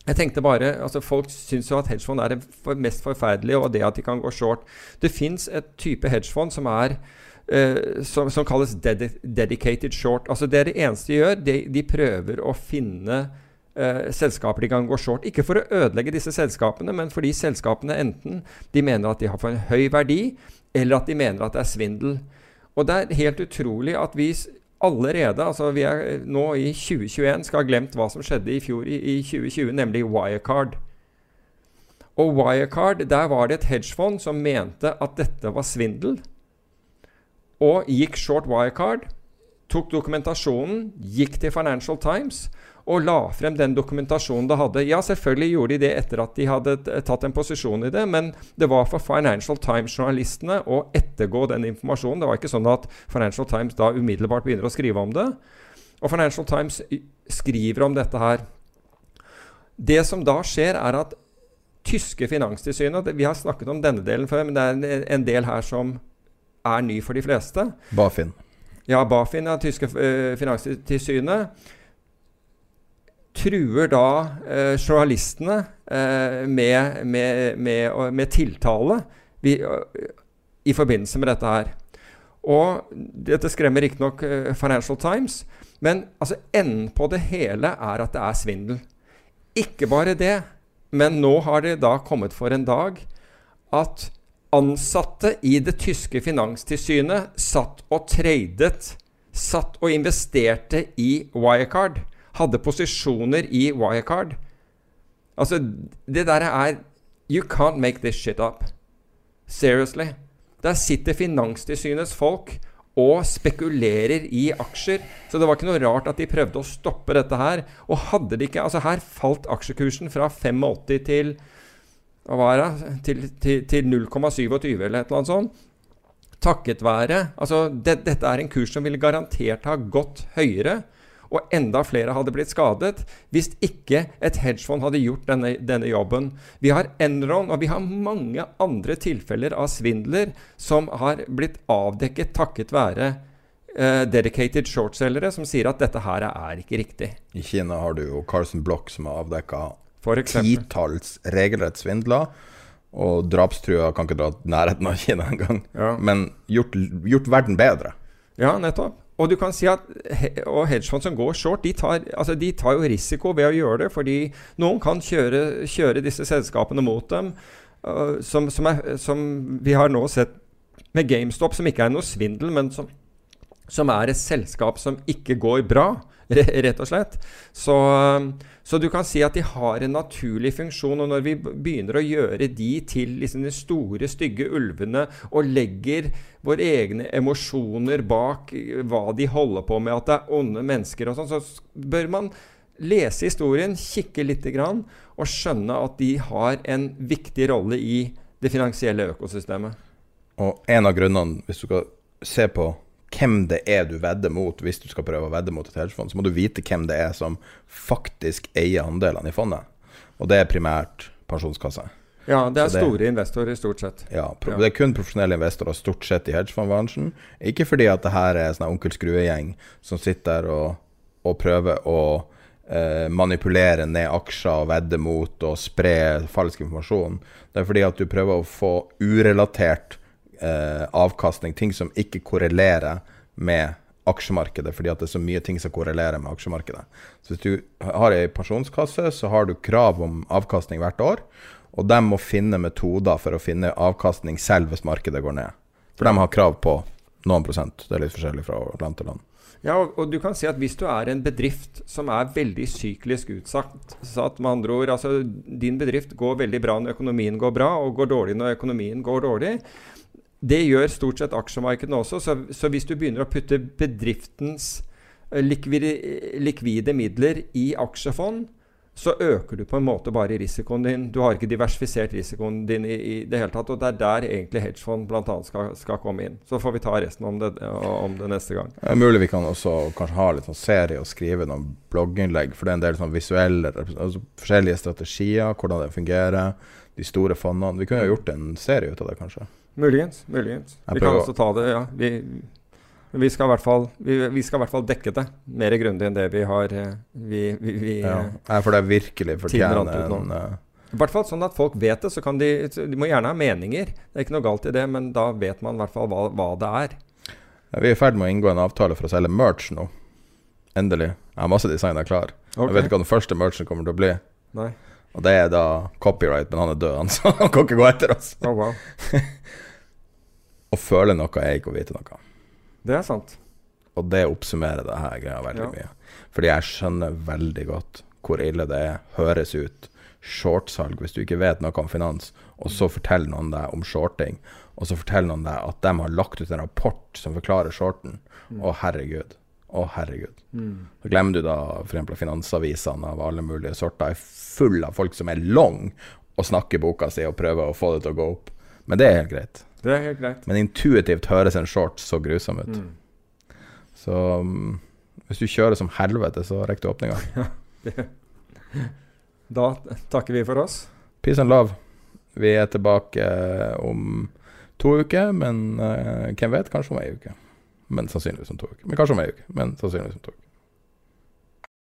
jeg tenkte bare, altså Folk syns jo at hedgefond er det mest forferdelige, og det at de kan gå short. Det fins et type hedgefond som er Uh, som, som kalles ded dedicated short. Altså Det er det eneste de gjør. De, de prøver å finne uh, selskaper de kan gå short. Ikke for å ødelegge disse selskapene, men fordi selskapene enten de mener at de har for en høy verdi, eller at de mener at det er svindel. Og det er helt utrolig at vi allerede, altså vi er nå i 2021, skal ha glemt hva som skjedde i fjor i, i 2020, nemlig Wirecard. Og Wirecard, der var det et hedgefond som mente at dette var svindel, og gikk short Wirecard, tok dokumentasjonen, gikk til Financial Times og la frem den dokumentasjonen det hadde. Ja, selvfølgelig gjorde de det etter at de hadde tatt en posisjon i det, men det var for Financial Times-journalistene å ettergå den informasjonen. Det var ikke sånn at Financial Times da umiddelbart begynner å skrive om det. Og Financial Times skriver om dette her. Det som da skjer, er at tyske finanstilsynet Vi har snakket om denne delen før, men det er en, del her som er ny for de fleste. Bafin. Ja, Bafin, ja, tyske eh, finanstilsynet, truer da eh, journalistene eh, med, med, med, med tiltale vi, eh, i forbindelse med dette her. Og dette skremmer riktignok uh, Financial Times, men altså, enden på det hele er at det er svindel. Ikke bare det, men nå har det da kommet for en dag at ansatte i det tyske finanstilsynet satt og tradet, satt og investerte i Wirecard, hadde posisjoner i Wirecard. Altså, det der er You can't make this shit up. Seriously. Der sitter Finanstilsynets folk og spekulerer i aksjer. Så det var ikke noe rart at de prøvde å stoppe dette her. Og hadde de ikke Altså, her falt aksjekursen fra 85 til hva var det? Til, til, til 0,27 eller et eller annet sånt. Takket være Altså, det, dette er en kurs som ville garantert ha gått høyere. Og enda flere hadde blitt skadet hvis ikke et hedgefond hadde gjort denne, denne jobben. Vi har Enron og vi har mange andre tilfeller av svindler som har blitt avdekket takket være Uh, dedicated shortselgere som sier at dette her er ikke riktig. I Kina har du jo Carson Block som har avdekka titalls regelrett svindler. Og drapstrua kan ikke dra nærheten av Kina engang. Ja. Men gjort, gjort verden bedre. Ja, nettopp. Og du kan si at og hedgefond som går short, de tar, altså de tar jo risiko ved å gjøre det, fordi noen kan kjøre, kjøre disse selskapene mot dem. uh, som, som, er, som vi har nå sett med GameStop, som ikke er noe svindel, men som, som er et selskap som ikke går bra. re- rett og slett. Så, så du kan si at de har en naturlig funksjon. Og når vi begynner å gjøre de til liksom de store, stygge ulvene og legger våre egne emosjoner bak eh, hva de holder på med, at det er onde mennesker og sånn, så bør man lese historien, kikke lite grann, og skjønne at de har en viktig rolle i det finansielle økosystemet. Og en av grunnene, hvis du skal se på hvem det er du vedder mot hvis du skal prøve å vedde mot et hedgefond, så må du vite hvem det er som faktisk eier andelene i fondet. Og det er primært pensjonskassa. Ja, det er det- store investorer, stort sett. Ja, Ja. Det er kun profesjonelle investorer stort sett i hedgefondbransjen. Ikke fordi at det her er sånn onkel Skrue-gjeng som sitter og, og prøver å eh, manipulere ned aksjer og vedde mot og spre falsk informasjon. Det er fordi at du prøver å få urelatert eh, avkastning, ting som ikke korrelerer med aksjemarkedet, fordi at det er så mye ting som korrelerer med aksjemarkedet. Så hvis du har ei pensjonskasse, så har du krav om avkastning hvert år, og de må finne metoder for å finne avkastning selv hvis markedet går ned. For de har krav på noen prosent. Det er litt forskjellig fra land til land. Ja, og, og du kan si at hvis du er en bedrift som er veldig syklisk utsatt, satt med andre ord, altså din bedrift går veldig bra når økonomien går bra, og går dårlig når økonomien går dårlig. Det gjør stort sett aksjemarkedene også, så, så hvis du begynner å putte bedriftens eh, likvide, likvide midler i aksjefond, så øker du på en måte bare risikoen din. Du har ikke diversifisert risikoen din i, i det hele tatt. Og det er der egentlig hedgefond bl.a. Skal, skal komme inn. Så får vi ta resten om det, om det neste gang. Det er mulig vi kan også kanskje ha litt sånn serie og skrive noen blogginnlegg, for det er en del sånn visuelle altså forskjellige strategier, hvordan det fungerer, de store fondene. Vi kunne jo gjort en serie ut av det, kanskje. Muligens. muligens. Vi kan også ta det, ja. Vi, vi, skal i hvert fall, vi, vi skal i hvert fall dekke det mer grundig enn det vi har eh, Vi, vi, Ja. Nei, for det er virkelig fortjener en eh, I hvert fall sånn at folk vet det. så kan De de må gjerne ha meninger, det er ikke noe galt i det, men da vet man i hvert fall hva, hva det er. Ja, Vi er i ferd med å inngå en avtale for å selge merch nå. Endelig. Jeg har masse designer klar. Okay. Jeg vet ikke hva den første merchen kommer til å bli. Nei. Og det er da copyright, men han er død, han, så han kan ikke gå etter oss. Oh, wow. Å føle noe er ikke å vite noe. Det er sant. Og det oppsummerer det her greia veldig Ja. mye. Fordi jeg skjønner veldig godt hvor ille det er, høres ut. Shortsalg, hvis du ikke vet noe om finans, og så forteller noen deg om shorting, og så forteller noen deg at de har lagt ut en rapport som forklarer shorten. Å, herregud. Å, herregud. Så glemmer du da f.eks. finansavisene av alle mulige sorter er full av folk som er long og snakker boka si og prøver å få det til å gå opp. Men det er helt greit. Det er helt greit. Men intuitivt høres en short så grusom ut. Mm. Så um, hvis du kjører som helvete, så rekker du åpninga. Da takker vi for oss. Peace and love. Vi er tilbake eh, om to uker, men uh, hvem vet? Kanskje om ei uke. Men sannsynligvis om to uker. Men kanskje om ei uke. Men sannsynligvis om to uker.